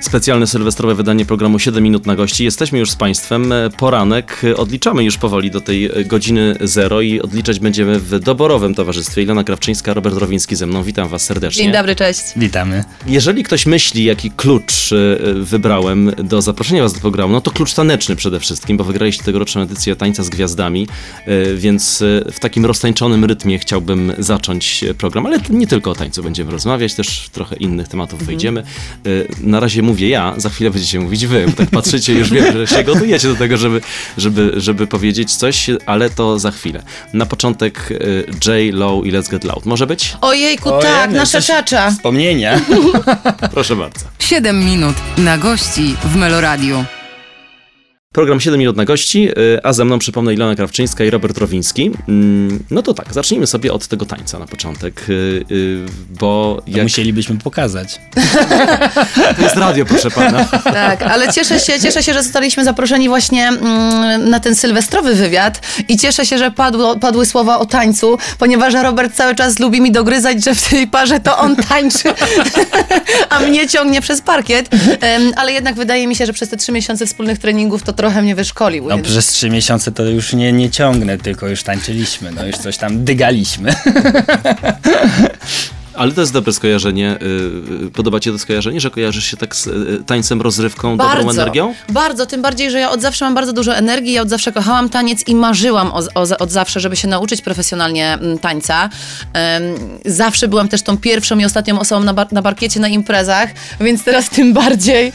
Specjalne sylwestrowe wydanie programu 7 minut na gości. Jesteśmy już z Państwem. Poranek. Odliczamy już powoli do tej godziny zero i odliczać będziemy w doborowym towarzystwie. Ilona Krawczyńska, Robert Rowiński ze mną. Witam Was serdecznie. Dzień dobry, cześć. Witamy. Jeżeli ktoś myśli, jaki klucz wybrałem do zaproszenia Was do programu, no to klucz taneczny przede wszystkim, bo wygraliście tegoroczną edycję Tańca z Gwiazdami, więc w takim roztańczonym rytmie chciałbym zacząć program, ale nie tylko o tańcu będziemy rozmawiać, też trochę innych tematów wejdziemy. Na razie mówię ja, za chwilę będziecie mówić wy, bo tak patrzycie, już wiem, że się gotujecie do tego, żeby, żeby, żeby powiedzieć coś, ale to za chwilę. Na początek J. Low i Let's Get Loud. Może być? Ojejku, O, tak, Jany, nasza czacza. Wspomnienia. Proszę bardzo. Siedem minut na gości w Meloradiu. Program 7 minut na gości, y, a ze mną przypomnę Ilona Krawczyńska i Robert Rowiński. Mm, No to tak, zacznijmy sobie od tego tańca na początek, y, y, bo jak... musielibyśmy pokazać. To jest radio, proszę pana. Tak, ale cieszę się, cieszę się, że zostaliśmy zaproszeni właśnie mm, na ten sylwestrowy wywiad i cieszę się, że padło, padły słowa o tańcu, ponieważ Robert cały czas lubi mi dogryzać, że w tej parze to on tańczy, a mnie ciągnie przez parkiet. Ale jednak wydaje mi się, że przez te trzy miesiące wspólnych treningów to trochę mnie wyszkolił. No przez trzy miesiące to już nie, nie ciągnę, tylko już tańczyliśmy, no już coś tam dygaliśmy. Ale to jest dobre skojarzenie. y, y, Podoba ci to skojarzenie, że kojarzysz się tak z y, tańcem, rozrywką, dobrą energią? Bardzo, tym bardziej, że ja od zawsze mam bardzo dużo energii, ja od zawsze kochałam taniec i marzyłam o, o, od zawsze, żeby się nauczyć profesjonalnie mm, tańca. Zawsze byłam też tą pierwszą i ostatnią osobą na, bar, na parkiecie, na imprezach, więc teraz tym bardziej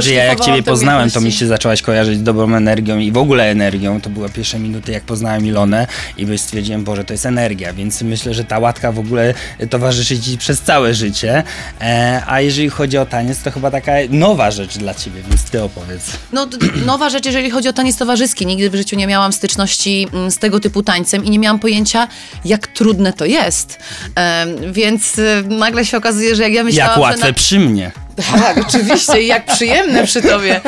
Że ja jak ciebie poznałem, to mi się zaczęłaś kojarzyć z dobrą energią i w ogóle energią. To były pierwsze minuty, jak poznałem Ilonę i stwierdziłem, Boże, to jest energia, więc myślę, że ta łatka w ogóle towarzyszy przez całe życie. E, a jeżeli chodzi o taniec, to chyba taka nowa rzecz dla ciebie, więc ty opowiedz. No, nowa rzecz, jeżeli chodzi o taniec towarzyski. Nigdy w życiu nie miałam styczności mm, z tego typu tańcem i nie miałam pojęcia, jak trudne to jest. Em, więc y, nagle się okazuje, że jak ja myślałam, Jak łatwe na... przy mnie. Tak, oczywiście i jak przyjemne przy tobie.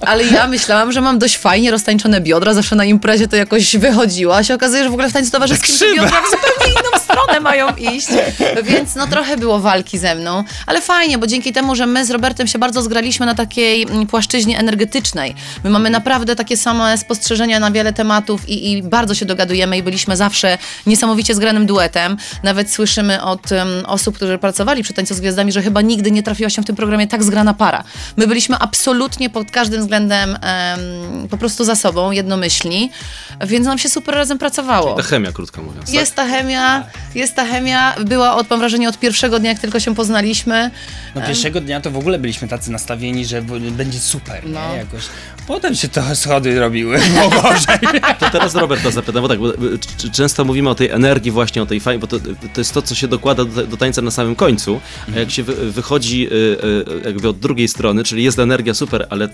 Ale ja myślałam, że mam dość fajnie roztańczone biodra, zawsze na imprezie to jakoś wychodziło, a się okazuje, że w ogóle w tańcu towarzyskim te biodra w zupełnie inną stronę mają iść. Więc no trochę było walki ze mną, ale fajnie, bo dzięki temu, że my z Robertem się bardzo zgraliśmy na takiej mm, płaszczyźnie energetycznej. My mamy naprawdę takie same spostrzeżenia na wiele tematów i, i bardzo się dogadujemy i byliśmy zawsze niesamowicie zgranym duetem. Nawet słyszymy od em, osób, którzy pracowali przy Tańcu z Gwiazdami, że chyba nigdy nie trafiła się w tym programie tak zgrana para. My byliśmy absolutnie pod każdym względem em, po prostu za sobą, jednomyślni, więc nam się super razem pracowało. Ta chemia, krótko mówiąc. tak? Jest ta chemia, jest ta chemia, była od, mam wrażenie od pierwszego dnia, jak tylko się poznaliśmy. No pierwszego dnia to w ogóle byliśmy tacy nastawieni, że będzie super, No. nie? Jakoś. Potem się trochę schody robiły, było gorzej. To teraz Roberta zapytam, bo tak, bo, często mówimy o tej energii właśnie, o tej fajnie, bo to, to jest to, co się dokłada do, do tańca na samym końcu, a jak się wy, wychodzi y, y, jakby od drugiej strony, czyli jest energia super, ale y,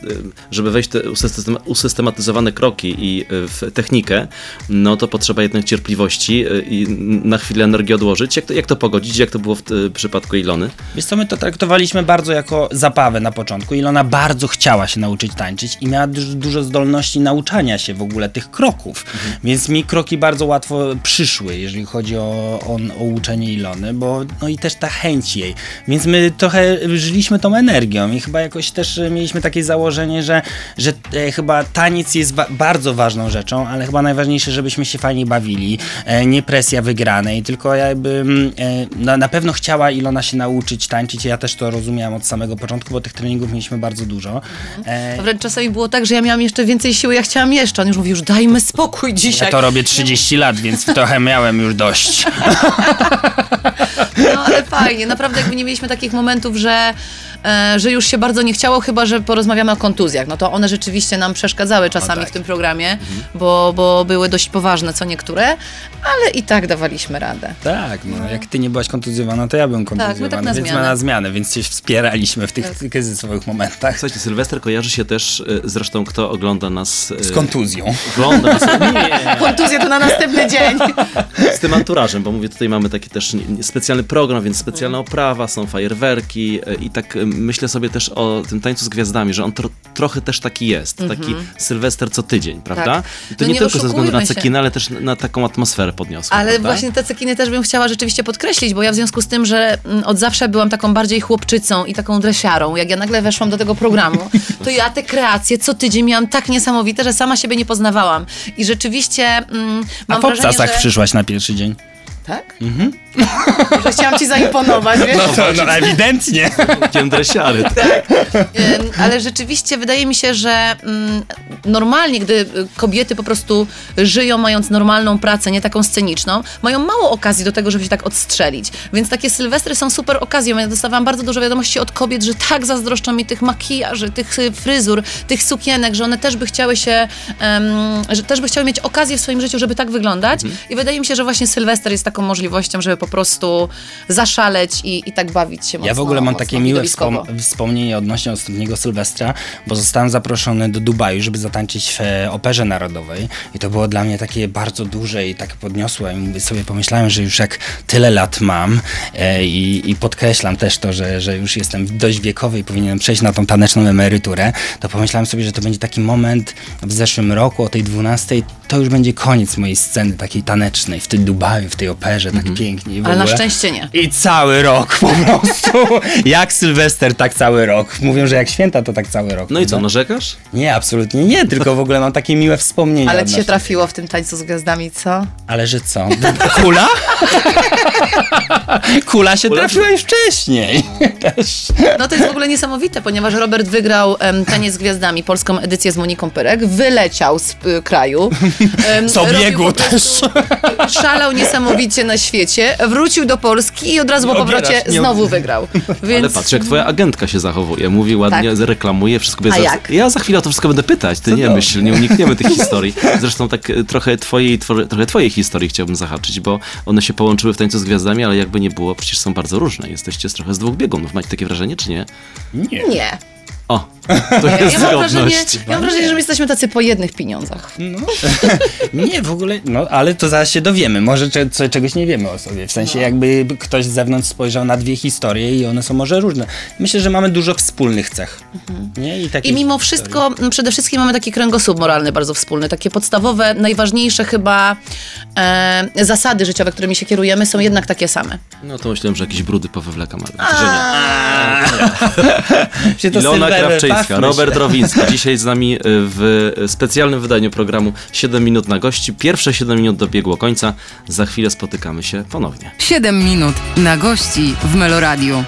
żeby wejść w te usystem, usystematyzowane kroki i w technikę, no to potrzeba jednak cierpliwości i na chwilę energię odłożyć. Jak to, jak to pogodzić? Jak to było w y, przypadku Ilony? Wiesz co, my to traktowaliśmy bardzo jako zabawę na początku. Ilona bardzo chciała się nauczyć tańczyć i miała duż, dużo zdolności nauczania się w ogóle tych kroków. Więc mi kroki bardzo łatwo przyszły, jeżeli chodzi o, o, o uczenie Ilony, bo no i też ta chęć jej. Więc my trochę żyliśmy tą energią i chyba jakoś też e, mieliśmy takie założenie, że, że e, chyba taniec jest wa- bardzo ważną rzeczą, ale chyba najważniejsze, żebyśmy się fajnie bawili, e, nie presja wygranej, tylko jakby mm, e, na, na pewno chciała Ilona się nauczyć tańczyć, ja też to rozumiałam od samego początku, bo tych treningów mieliśmy bardzo dużo. E, Wręcz czasami było tak, że ja miałam jeszcze więcej siły, ja chciałam jeszcze. On już mówił, już dajmy spokój ja dzisiaj. to robię 30 lat, więc trochę miałem już dość. No ale fajnie, naprawdę jakby nie mieliśmy takich momentów, że, że już się bardzo nie chciało, chyba że porozmawiamy o kontuzjach. No to one rzeczywiście nam przeszkadzały czasami tak. w tym programie, bo, bo były dość poważne co niektóre, ale i tak dawaliśmy radę. Tak, no, jak ty nie byłaś kontuzjowana, to ja byłem kontuzjowany, tak na więc zmianę. na zmianę, więc się wspieraliśmy w tych kryzysowych momentach. Słuchajcie, Sylwester kojarzy się też, y, zresztą kto ogląda nas... y, Z kontuzją. Ogląda nas, nie, Kontuzja to na następny dzień. z tym anturażem, bo mówię, tutaj mamy taki też specjalny program, więc specjalna oprawa, są fajerwerki e, i tak myślę sobie też o tym tańcu z gwiazdami, że on tro, trochę też taki jest. Taki Sylwester co tydzień, prawda? Tak. I to No nie, nie tylko ze względu na cekinę, ale też na taką atmosferę podniosła. Ale prawda? właśnie te cekiny też bym chciała rzeczywiście podkreślić, bo ja w związku z tym, że mm, od zawsze byłam taką bardziej chłopczycą i taką dresiarą, jak ja nagle weszłam do tego programu, to ja te kreacje co tydzień miałam tak niesamowite, że sama siebie nie poznawałam. I rzeczywiście mm, A mam po wrażenie, że... przyszłaś na pierwszy dzień. Tak? Mhm. że chciałam ci zaimponować, wiesz? To, no ewidentnie. Okiem dresiary. Ym, ale rzeczywiście wydaje mi się, że mm, normalnie, gdy y, kobiety po prostu żyją, mając normalną pracę, nie taką sceniczną, mają mało okazji do tego, żeby się tak odstrzelić. Więc takie sylwestry są super okazją. Ja dostawałam bardzo dużo wiadomości od kobiet, że tak zazdroszczą mi tych makijaży, tych y, fryzur, tych sukienek, że one też by chciały się, że też by chciały mieć okazję w swoim życiu, żeby tak wyglądać. I wydaje mi się, że właśnie sylwester jest taką możliwością, żeby po prostu zaszaleć i, i tak bawić się mocno Ja w ogóle mam takie miłe wspom- wspomnienie odnośnie ostatniego Sylwestra, bo zostałem zaproszony do Dubaju, żeby zatańczyć w e, Operze Narodowej i to było dla mnie takie bardzo duże i takie podniosłe i sobie pomyślałem, że już jak tyle lat mam e, i, i podkreślam też to, że, że już jestem dość wiekowy i powinienem przejść na tą taneczną emeryturę, to pomyślałem sobie, że to będzie taki moment w zeszłym roku o tej 12 to już będzie koniec mojej sceny takiej tanecznej w tym Dubaju, w tej operze, tak pięknie. i w Ale na szczęście nie. I cały rok po prostu. jak Sylwester, tak cały rok. Mówią, że jak święta, to tak cały rok. No i co, prawda? narzekasz? Nie, absolutnie nie, tylko w ogóle mam takie miłe wspomnienia. Ale ci się trafiło w tym tańcu z gwiazdami, co? Ale że co? Kula? Kula się Kula- trafiła już wcześniej. Też. No to jest w ogóle niesamowite, ponieważ Robert wygrał em, Taniec z Gwiazdami, polską edycję z Moniką Pyrek, wyleciał z y, kraju. em, Z obiegu robił po prostu- Szalał niesamowicie na świecie, wrócił do Polski i od razu po Nie powrocie obierasz, znowu wygrał. Więc... Ale patrz, jak twoja agentka się zachowuje. Mówi ładnie, reklamuje, wszystko będzie. A za- jak? Ja za chwilę o to wszystko będę pytać. Ty nie dobrze. myśl, nie unikniemy tych historii. Zresztą tak e, trochę twojej, twoje- trochę twojej historii chciałbym zahaczyć, bo one się połączyły w tańcu z gwiazdami, ale jakby nie było, przecież są bardzo różne. Jesteście z trochę z dwóch biegunów. Macie takie wrażenie, czy nie? Nie. Nie. O, to Ja, jest ja, mam wrażenie, ja mam wrażenie, że my jesteśmy tacy po jednych pieniądzach. No. nie, w ogóle, no ale to zaraz się dowiemy. Może cze, co, czegoś nie wiemy o sobie. W sensie jakby ktoś z zewnątrz spojrzał na dwie historie i one są może różne. Myślę, że mamy dużo wspólnych cech. Nie? I, I mimo historii. wszystko, przede wszystkim mamy taki kręgosłup moralny bardzo wspólny. Takie podstawowe, najważniejsze chyba e, zasady życiowe, którymi się kierujemy, są jednak takie same. No to myślałem, że jakieś brudy powywlekam, ale że nie. Się to Ilona Krawczyńska, Robert. Rowiński. Dzisiaj z nami y, w specjalnym wydaniu programu 7 minut na gości. Pierwsze 7 minut dobiegło końca. Za chwilę spotykamy się ponownie. 7 minut na gości w Meloradiu.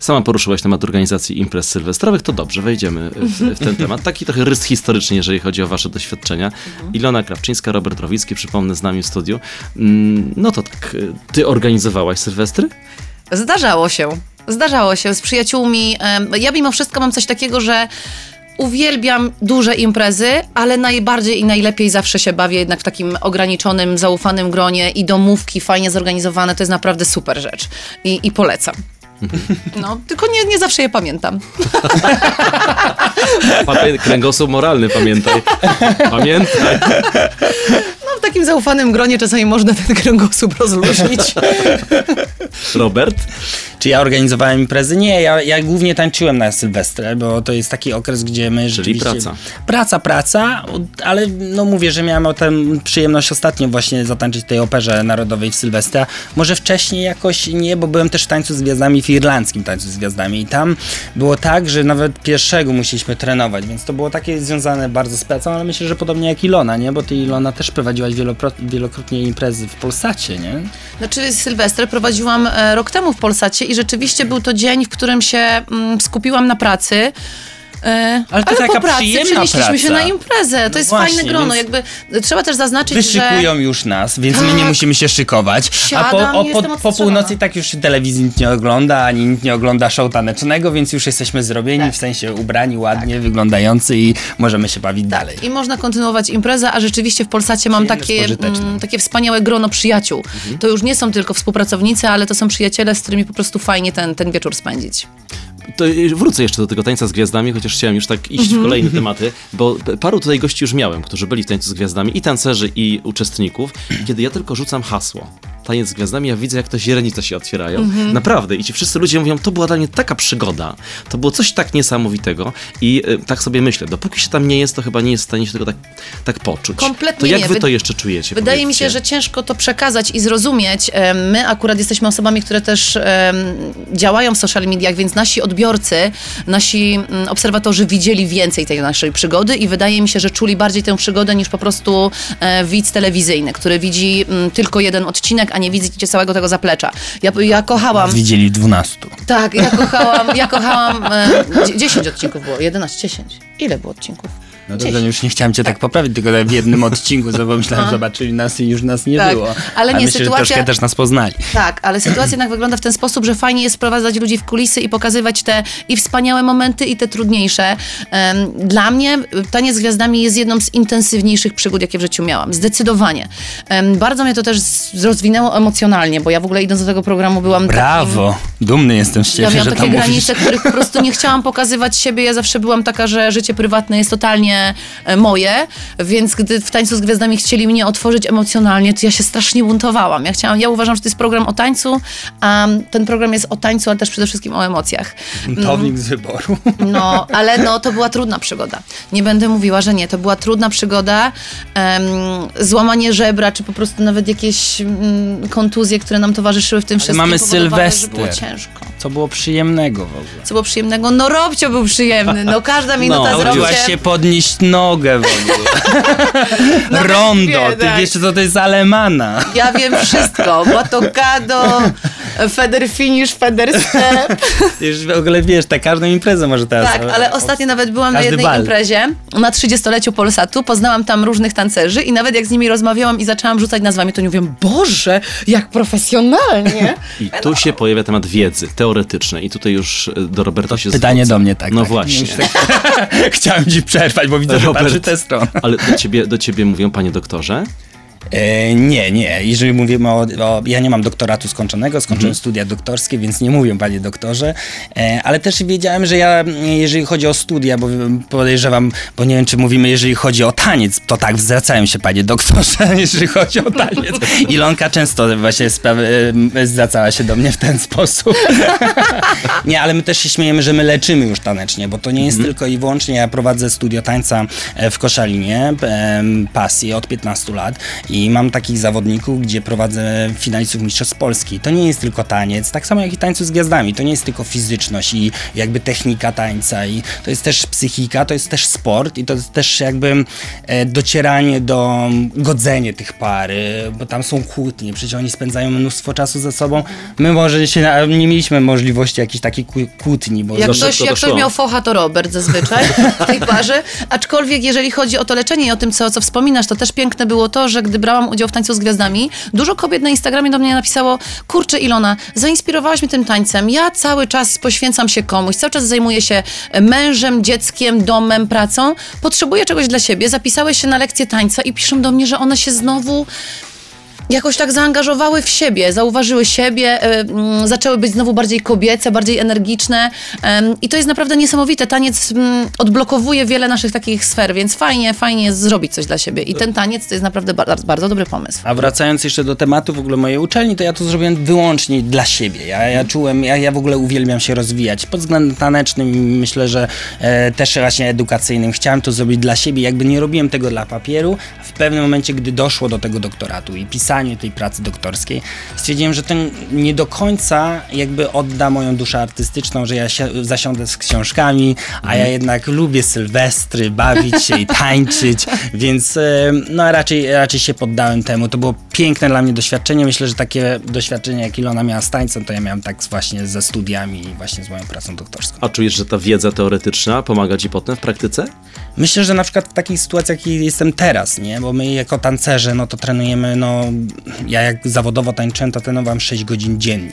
Sama poruszyłaś temat organizacji imprez sylwestrowych, to dobrze, wejdziemy w, w ten temat. Taki trochę rys historyczny, jeżeli chodzi o wasze doświadczenia. Ilona Krawczyńska, Robert Rowicki, przypomnę, z nami w studiu. Mm, No to tak, y, ty organizowałaś sylwestry? Zdarzało się. Zdarzało się z przyjaciółmi. Ja mimo wszystko mam coś takiego, że uwielbiam duże imprezy, ale najbardziej i najlepiej zawsze się bawię jednak w takim ograniczonym, zaufanym gronie i domówki fajnie zorganizowane. To jest naprawdę super rzecz. I, i polecam. No, tylko nie, nie zawsze je pamiętam. Pamię- kręgosłup moralny, pamiętaj. Pamiętaj. W takim zaufanym gronie czasami można ten kręgosłup rozluźnić. Robert? Czy ja organizowałem imprezy? Nie, ja, ja głównie tańczyłem na Sylwestrę, bo to jest taki okres, gdzie my rzeczywiście... praca. Praca, praca, ale no mówię, że miałem o tę przyjemność ostatnio właśnie zatańczyć w tej operze narodowej w Sylwestra. Może wcześniej jakoś nie, bo byłem też w tańcu z gwiazdami, w irlandzkim tańcu z gwiazdami i tam było tak, że nawet pierwszego musieliśmy trenować, więc to było takie związane bardzo z pracą, ale myślę, że podobnie jak Ilona, nie? Bo ty Ilona też prowadziłaś wielokrotnie imprezy w Polsacie, nie? Znaczy Sylwestrę prowadziłam e, rok temu w Polsacie i rzeczywiście był to dzień, w którym się mm, skupiłam na pracy. E, Ale to po taka pracy przyjemna przenieśliśmy się praca. na imprezę. To No jest właśnie, fajne grono. Jakby, trzeba też zaznaczyć, Wyszykują że... już nas, więc my nie Tak. musimy się szykować. Siadam A po, o, po, po północy tak już telewizji nikt nie ogląda, ani nikt nie ogląda show tanecznego, więc już jesteśmy zrobieni, Tak. w sensie ubrani, ładnie wyglądający i możemy się bawić dalej. I można kontynuować imprezę, a rzeczywiście w Polsacie mam takie, spożyteczne. mm, takie wspaniałe grono przyjaciół. Mhm. To już nie są tylko współpracownicy, ale to są przyjaciele, z którymi po prostu fajnie ten, ten wieczór spędzić. To wrócę jeszcze do tego tańca z gwiazdami, chociaż chciałem już tak iść w kolejne tematy, bo paru tutaj gości już miałem, którzy byli w tańcu z gwiazdami, i tancerzy, i uczestników, kiedy ja tylko rzucam hasło. Taniec z gwiazdami, ja widzę, jak to źrenice się otwierają. Mhm. Naprawdę. I ci wszyscy ludzie mówią, to była dla mnie taka przygoda. To było coś tak niesamowitego. I y, tak sobie myślę, dopóki się tam nie jest, to chyba nie jest w stanie się tego tak, tak poczuć. Kompletnie To jak nie. wy to jeszcze czujecie? Wydaje mi się, że ciężko to przekazać i zrozumieć. Em, My akurat jesteśmy osobami, które też em, działają w social mediach, więc nasi odbiorcy, nasi mm, obserwatorzy widzieli więcej tej naszej przygody i wydaje mi się, że czuli bardziej tę przygodę niż po prostu e, widz telewizyjny, który widzi mm, tylko jeden odcinek, a nie widzi całego tego zaplecza. Ja, ja kochałam... Widzieli 12. Tak, ja kochałam, ja kochałam... E, dzie- 10 odcinków było, 11, 10. Ile było odcinków? No to, 10. to już nie chciałem cię tak poprawić, tylko w jednym odcinku, bo myślałem, zobaczyli nas i już nas nie Tak, było. ale nie, myślę, sytuacja- że troszkę też nas poznali. Tak, ale sytuacja jednak wygląda w ten sposób, że fajnie jest wprowadzać ludzi w kulisy i pokazywać te i wspaniałe momenty, i te trudniejsze. Dla mnie Taniec z Gwiazdami jest jedną z intensywniejszych przygód, jakie w życiu miałam. Zdecydowanie. Bardzo mnie to też rozwinęło emocjonalnie, bo ja w ogóle idąc do tego programu byłam takim... Brawo! Dumny jestem z Ja ciebie, miałam że takie tam mówisz. granice, których po prostu nie chciałam pokazywać siebie. Ja zawsze byłam taka, że życie prywatne jest totalnie e, moje, więc gdy w Tańcu z Gwiazdami chcieli mnie otworzyć emocjonalnie, to ja się strasznie buntowałam. Ja chciałam, ja uważam, że to jest program o tańcu, a ten program jest o tańcu, ale też przede wszystkim o emocjach. Buntownik z wyboru. No, ale no, to była trudna przygoda. Nie będę mówiła, że nie. To była trudna przygoda. Em, złamanie żebra, czy po prostu nawet jakieś mm, kontuzje, które nam towarzyszyły w tym wszystkim. mamy Sylwester. było ciężko. Co było przyjemnego w ogóle. Co było przyjemnego? No Robcio był przyjemny, no każda minuta z Nauczyłaś Robciem. się podnieść nogę w ogóle. Rondo, wie, ty tak. wiesz co to jest alemana. Ja wiem wszystko. Batokado, Feder Finish, Feder Step. Już w ogóle wiesz, tak każdą imprezę może teraz. Tak, ale ostatnio nawet byłam na jednej bal. imprezie na 30-leciu Polsatu, poznałam tam różnych tancerzy i nawet jak z nimi rozmawiałam i zaczęłam rzucać nazwami, to oni mówią, Boże, jak profesjonalnie. I tu się pojawia temat wiedzy teoretycznej. I tutaj już y, do Roberta się Pytanie zwrócę. do mnie, tak. No tak. właśnie. Tak- Chciałem ci przerwać, bo widzę, że patrzy tę stronę. Ale do ciebie, do ciebie mówią, panie doktorze? E, nie, nie. Jeżeli mówimy o, o. Ja nie mam doktoratu skończonego, skończyłem studia doktorskie, więc nie mówię, panie doktorze. E, ale też wiedziałem, że ja, jeżeli chodzi o studia, bo podejrzewam, bo nie wiem, czy mówimy, jeżeli chodzi o taniec, to tak, zwracają się, panie doktorze, jeżeli chodzi o taniec. Ilonka często właśnie e, zwracała się do mnie w ten sposób. nie, ale my też się śmiejemy, że my leczymy już tanecznie, bo to nie jest tylko i wyłącznie, ja prowadzę studio tańca w Koszalinie, pasję od 15 lat i mam takich zawodników, gdzie prowadzę finalistów Mistrzostw Polski. To nie jest tylko taniec, tak samo jak i tańcu z gwiazdami. To nie jest tylko fizyczność i jakby technika tańca i to jest też psychika, to jest też sport i to jest też jakby e, docieranie do godzenie tych par, e, bo tam są kłótnie, przecież oni spędzają mnóstwo czasu ze sobą. My może się nie mieliśmy możliwości jakiejś takiej kłó- kłótni, bo Jak ktoś, jak to ktoś miał focha, to Robert zazwyczaj w tej parze. Aczkolwiek jeżeli chodzi o to leczenie i o tym, co, co wspominasz, to też piękne było to, że gdy brałam udział w tańcu z gwiazdami, dużo kobiet na Instagramie do mnie napisało, kurczę Ilona, zainspirowałaś mnie tym tańcem, ja cały czas poświęcam się komuś, cały czas zajmuję się mężem, dzieckiem, domem, pracą, potrzebuję czegoś dla siebie, zapisałeś się na lekcję tańca i piszą do mnie, że one się znowu jakoś tak zaangażowały w siebie, zauważyły siebie, y, mm, zaczęły być znowu bardziej kobiece, bardziej energiczne i to jest naprawdę niesamowite. Taniec mm, odblokowuje wiele naszych takich sfer, więc fajnie, fajnie jest zrobić coś dla siebie i ten taniec to jest naprawdę bardzo, bardzo dobry pomysł. A wracając jeszcze do tematu w ogóle mojej uczelni, to ja to zrobiłem wyłącznie dla siebie. Ja, ja czułem, ja, ja w ogóle uwielbiam się rozwijać. Pod względem tanecznym myślę, że e, też właśnie edukacyjnym chciałem to zrobić dla siebie. Jakby nie robiłem tego dla papieru. W pewnym momencie, gdy doszło do tego doktoratu i tej pracy doktorskiej, stwierdziłem, że to nie do końca jakby odda moją duszę artystyczną, że ja się, zasiądę z książkami, a ja jednak lubię sylwestry, bawić się i tańczyć, więc e, no raczej, raczej się poddałem temu. To było piękne dla mnie doświadczenie. Myślę, że takie doświadczenie, jak Ilona miała z tańcem, to ja miałem tak właśnie ze studiami i właśnie z moją pracą doktorską. A czujesz, że ta wiedza teoretyczna pomaga ci potem w praktyce? Myślę, że na przykład w takich sytuacjach, jak jestem teraz, nie? Bo my jako tancerze, no to trenujemy, no ja jak zawodowo tańczyłem, to trenowałem 6 godzin dziennie.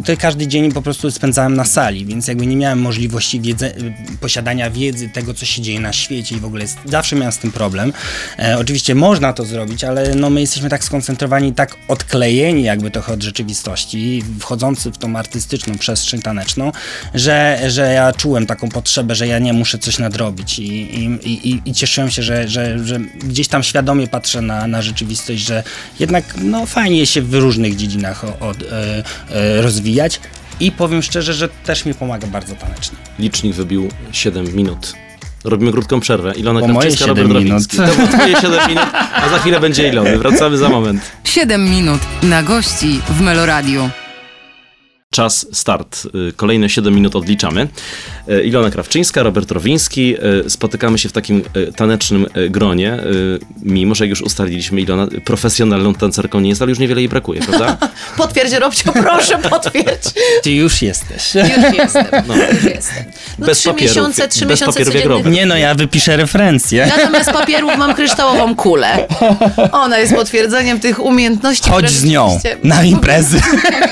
I to każdy dzień po prostu spędzałem na sali, więc jakby nie miałem możliwości wiedzy, posiadania wiedzy tego, co się dzieje na świecie i w ogóle jest, zawsze miałem z tym problem. E, oczywiście można to zrobić, ale no my jesteśmy tak skoncentrowani, tak odklejeni jakby trochę od rzeczywistości, wchodzący w tą artystyczną przestrzeń taneczną, że, że ja czułem taką potrzebę, że ja nie muszę coś nadrobić i, i, i, i cieszyłem się, że, że, że gdzieś tam świadomie patrzę na, na rzeczywistość, że jednak no fajnie się w różnych dziedzinach od, e, e, rozwijać i powiem szczerze, że też mi pomaga bardzo tanecznie. Licznik wybił 7 minut. Robimy krótką przerwę. Ilona Bo Krawczyńska, 7 Robert minut. Rowiński. To było twoje 7 minut, a za chwilę będzie Ilony. Wracamy za moment. 7 minut na gości w Meloradiu. Czas, start. Y, Kolejne 7 minut odliczamy. Y, Ilona Krawczyńska, Robert Rowiński. Y, Spotykamy się w takim tanecznym gronie. Mimo, że już ustaliliśmy, Ilona profesjonalną tancerką nie jest, ale już niewiele jej brakuje, prawda? Potwierdź, Robcio, proszę, potwierdź. Ty już jesteś. Już jestem, już jestem. No Bez trzy papierów, miesiące, trzy bez miesiące papierów jak codziennych Robert. Nie no, ja wypiszę referencję. Ja zamiast papierów mam kryształową kulę. Ona jest potwierdzeniem tych umiejętności. Chodź z nią rzeczywiście- na imprezy.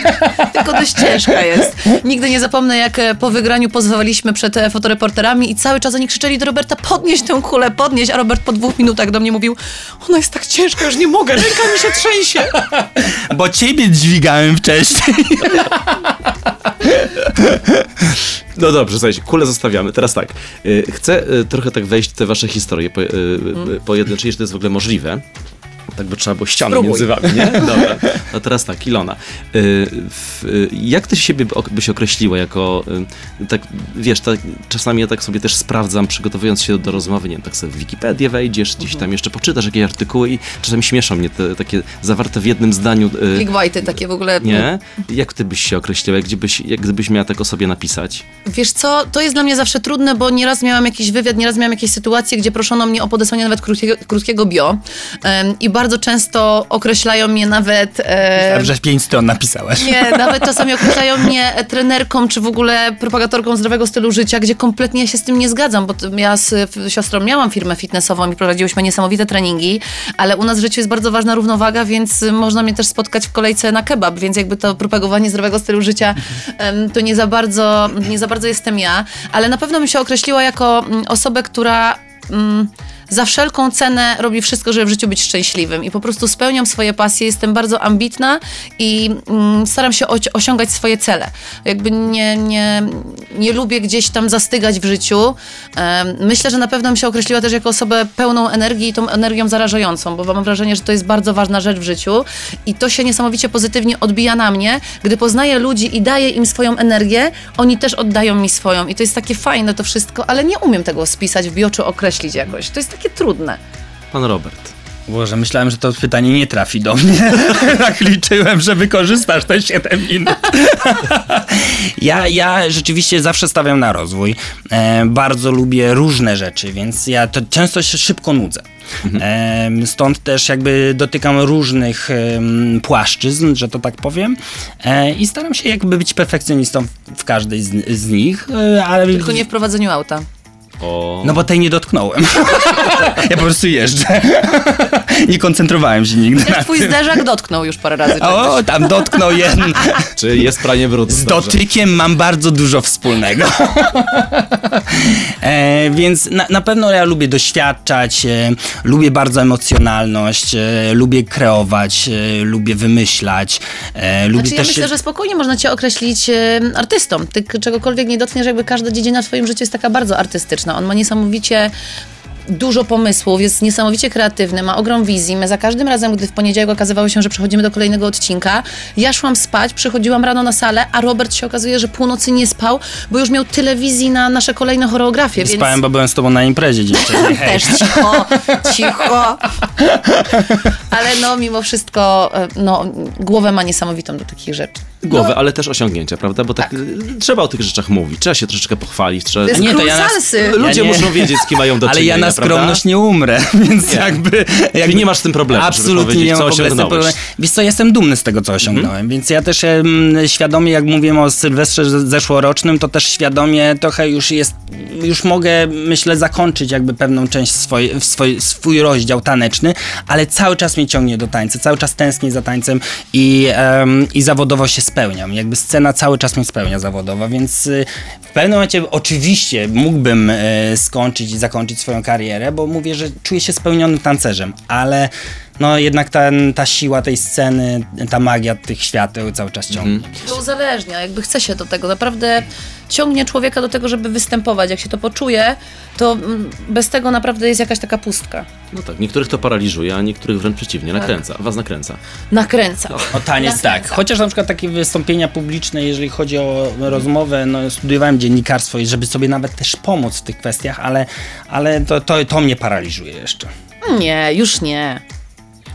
Tylko dość ciężka jest. Nigdy nie zapomnę, jak e, po wygraniu pozwaliśmy przed e, fotoreporterami i cały czas oni krzyczeli do Roberta, podnieś tę kulę, podnieś, a Robert po dwóch minutach do mnie mówił, ona jest tak ciężka, już nie mogę, ręka mi się trzęsie. Bo ciebie dźwigałem wcześniej. No dobrze, słuchajcie, kulę zostawiamy. Teraz tak, y, chcę trochę tak wejść w te wasze historie po, pojedyncze, to jest w ogóle możliwe. Tak by trzeba było ścianę Spróbuj. między wami, nie? Dobra. A teraz tak, Ilona. Y, y, jak ty siebie by- byś określiła jako, y, tak, wiesz, tak, czasami ja tak sobie też sprawdzam, przygotowując się do rozmowy, nie wiem, tak sobie w Wikipedię wejdziesz, gdzieś tam jeszcze poczytasz jakieś artykuły i czasami śmieszą mnie te takie zawarte w jednym zdaniu Clickbaity takie w ogóle. nie? Jak ty byś się określiła? Jak, gdybyś, jak gdybyś miała tak o sobie napisać? Wiesz co, to jest dla mnie zawsze trudne, bo nieraz miałam jakiś wywiad, nieraz miałam jakieś sytuacje, gdzie proszono mnie o podesłanie nawet krótkiego, krótkiego bio i bardzo często określają mnie nawet... em, Dobrze, pięć stron napisałaś. Nie, nawet czasami określają mnie e, trenerką, czy w ogóle propagatorką zdrowego stylu życia, gdzie kompletnie ja się z tym nie zgadzam, bo ja z siostrą miałam firmę fitnessową i prowadziłyśmy niesamowite treningi, ale u nas w życiu jest bardzo ważna równowaga, więc można mnie też spotkać w kolejce na kebab, więc jakby to propagowanie zdrowego stylu życia to nie za bardzo, nie za bardzo jestem ja, ale na pewno bym się określiła jako mm, osobę, która... mm, za wszelką cenę robi wszystko, żeby w życiu być szczęśliwym i po prostu spełniam swoje pasje, jestem bardzo ambitna i mm, staram się osiągać swoje cele. Jakby nie, nie, nie lubię gdzieś tam zastygać w życiu. Myślę, że na pewno bym się określiła też jako osobę pełną energii i tą energią zarażającą, bo mam wrażenie, że to jest bardzo ważna rzecz w życiu i to się niesamowicie pozytywnie odbija na mnie, gdy poznaję ludzi i daję im swoją energię, oni też oddają mi swoją i to jest takie fajne to wszystko, ale nie umiem tego spisać w określić jakoś. To jest takie trudne. Pan Robert. Boże, myślałem, że to pytanie nie trafi do mnie. tak liczyłem, że wykorzystasz te 7 minut. ja, ja rzeczywiście zawsze stawiam na rozwój. E, bardzo lubię różne rzeczy, więc ja to często się szybko nudzę. E, stąd też jakby dotykam różnych płaszczyzn, że to tak powiem. E, I staram się jakby być perfekcjonistą w, w każdej z, z nich, e, ale... Tylko nie w prowadzeniu auta. O... No bo tej nie dotknąłem. ja po prostu jeżdżę. nie koncentrowałem się nigdy na Twój tym. zderzak dotknął już parę razy. O, tam dotknął jeden. Czy jest pranie brudu? Z dotykiem mam bardzo dużo wspólnego. e, więc na, na pewno ja lubię doświadczać, e, lubię bardzo emocjonalność, e, lubię kreować, e, lubię wymyślać, e, lubię Znaczy, ja też myślę, się... że spokojnie można cię określić e, artystą. Ty czegokolwiek nie dotkniesz, jakby każda dziedzina w swoim życiu jest taka bardzo artystyczna. On ma niesamowicie dużo pomysłów, jest niesamowicie kreatywny, ma ogrom wizji. My za każdym razem, gdy w poniedziałek okazywało się, że przechodzimy do kolejnego odcinka, ja szłam spać, przychodziłam rano na salę, a Robert się okazuje, że północy nie spał, bo już miał tyle wizji na nasze kolejne choreografie. Więc... Spałem, bo byłem z tobą na imprezie. Hej. Też cicho, cicho. Ale no, mimo wszystko, e, no, głowę ma niesamowitą do takich rzeczy. Głowę, ale też osiągnięcia, prawda? Bo tak, y, trzeba o tych rzeczach mówić, trzeba się troszeczkę pochwalić, trzeba... To jest Nie, to ja nas-. Ludzie Ja nie- muszą wiedzieć, z kim mają do Ale czynienia, ja na prawda? skromność nie umrę, więc jakby, jakby... nie masz z tym problemu, żeby Absolutnie powiedzieć, nie mam problemu. Wiesz co, jestem dumny z tego, co osiągnąłem, więc ja też świadomie, jak mówiłem o Sylwestrze zeszłorocznym, to też świadomie trochę już jest, już mogę, myślę, zakończyć jakby pewną część swoj, swój, swój rozdział taneczny, ale cały czas mnie ciągnie do tańca, cały czas tęsknię za tańcem i, em, i zawodowo się spełniam. Jakby scena cały czas mnie spełnia zawodowo, więc y, w pewnym momencie oczywiście mógłbym e, skończyć i zakończyć swoją karierę, bo mówię, że czuję się spełnionym tancerzem, ale no jednak ten, ta siła tej sceny, ta magia tych świateł cały czas ciągnie. To uzależnia, jakby chce się do tego. Naprawdę ciągnie człowieka do tego, żeby występować. Jak się to poczuje, to mm, bez tego naprawdę jest jakaś taka pustka. No tak, niektórych to paraliżuje, a niektórych wręcz przeciwnie, Tak. nakręca, was nakręca. Nakręca. O taniec tak. Chociaż na przykład takie wystąpienia publiczne, jeżeli chodzi o rozmowę, no studiowałem dziennikarstwo i żeby sobie nawet też pomóc w tych kwestiach, ale, ale to, to, to mnie paraliżuje jeszcze. Nie, już nie.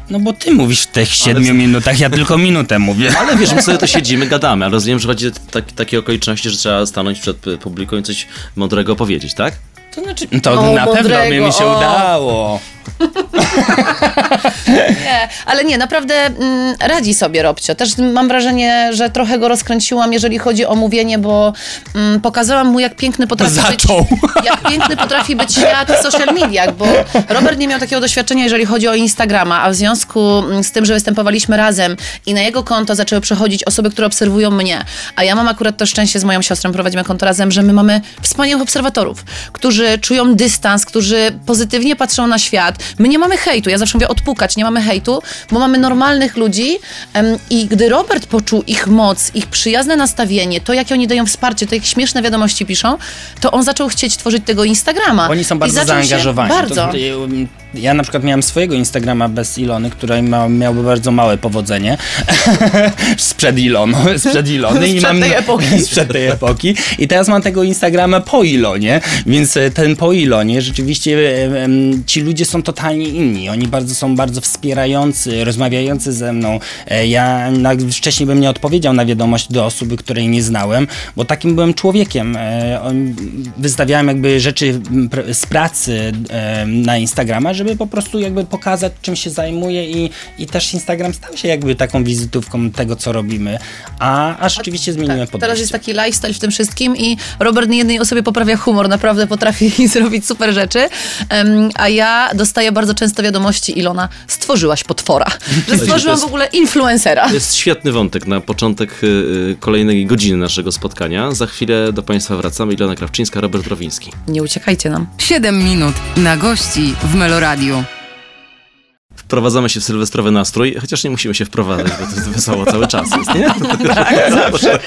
No bo ty mówisz w tych siedmiu minutach, ja tylko minutę mówię. Ale wiesz, my sobie to siedzimy, gadamy, ale rozumiem, że chodzi o tak, takie okoliczności, że trzeba stanąć przed publiką i coś mądrego powiedzieć, tak? To znaczy, to O, na pewno mądrego, mi się o. udało. Nie, ale nie, naprawdę mm, radzi sobie Robcio. Też mam wrażenie, że trochę go rozkręciłam, jeżeli chodzi o mówienie, bo mm, pokazałam mu, jak piękny potrafi Zaczął. być... Jak piękny potrafi być świat w social mediach, bo Robert nie miał takiego doświadczenia, jeżeli chodzi o Instagrama, a w związku mm, z tym, że występowaliśmy razem i na jego konto zaczęły przechodzić osoby, które obserwują mnie, a ja mam akurat to szczęście z moją siostrą, prowadzimy konto razem, że my mamy wspaniałych obserwatorów, którzy czują dystans, którzy pozytywnie patrzą na świat. My nie mamy hejtu, ja zawsze mówię odpukać, nie mamy hejtu, bo mamy normalnych ludzi i gdy Robert poczuł ich moc, ich przyjazne nastawienie, to jakie oni dają wsparcie, to jak śmieszne wiadomości piszą, to on zaczął chcieć tworzyć tego Instagrama. Oni są bardzo zaczął się- zaangażowani. Bardzo. To, ja na przykład miałem swojego Instagrama bez Ilony, który ma, miałby bardzo małe powodzenie. sprzed Ilonu, sprzed Ilony. i Sprzed mam, tej epoki. sprzed tej epoki. I teraz mam tego Instagrama po Ilonie, więc e, ten po Ilonie rzeczywiście e, em, ci ludzie są totalnie inni. Oni bardzo są bardzo wspierający, rozmawiający ze mną. E, Ja na, wcześniej bym nie odpowiedział na wiadomość do osoby, której nie znałem, bo takim byłem człowiekiem. E, Wystawiałem jakby rzeczy z pracy e, na Instagrama, żeby po prostu jakby pokazać, czym się zajmuję i, i też Instagram stał się jakby taką wizytówką tego, co robimy. A, a rzeczywiście zmieniłem Tak, podejście. teraz jest taki lifestyle w tym wszystkim i Robert jednej osobie poprawia humor, naprawdę potrafi zrobić super rzeczy, Em, a ja dostaję bardzo często wiadomości Ilona, stworzyłaś potwora, że stworzyłam w ogóle influencera. To jest świetny wątek na początek y, y, kolejnej godziny naszego spotkania. Za chwilę do Państwa wracamy. Ilona Krawczyńska, Robert Rowiński. Nie uciekajcie nam. 7 minut na gości w Meloradiu. Wprowadzamy się w sylwestrowy nastrój, chociaż nie musimy się wprowadzać, bo to jest wesoło cały czas jest, nie? Zawsze.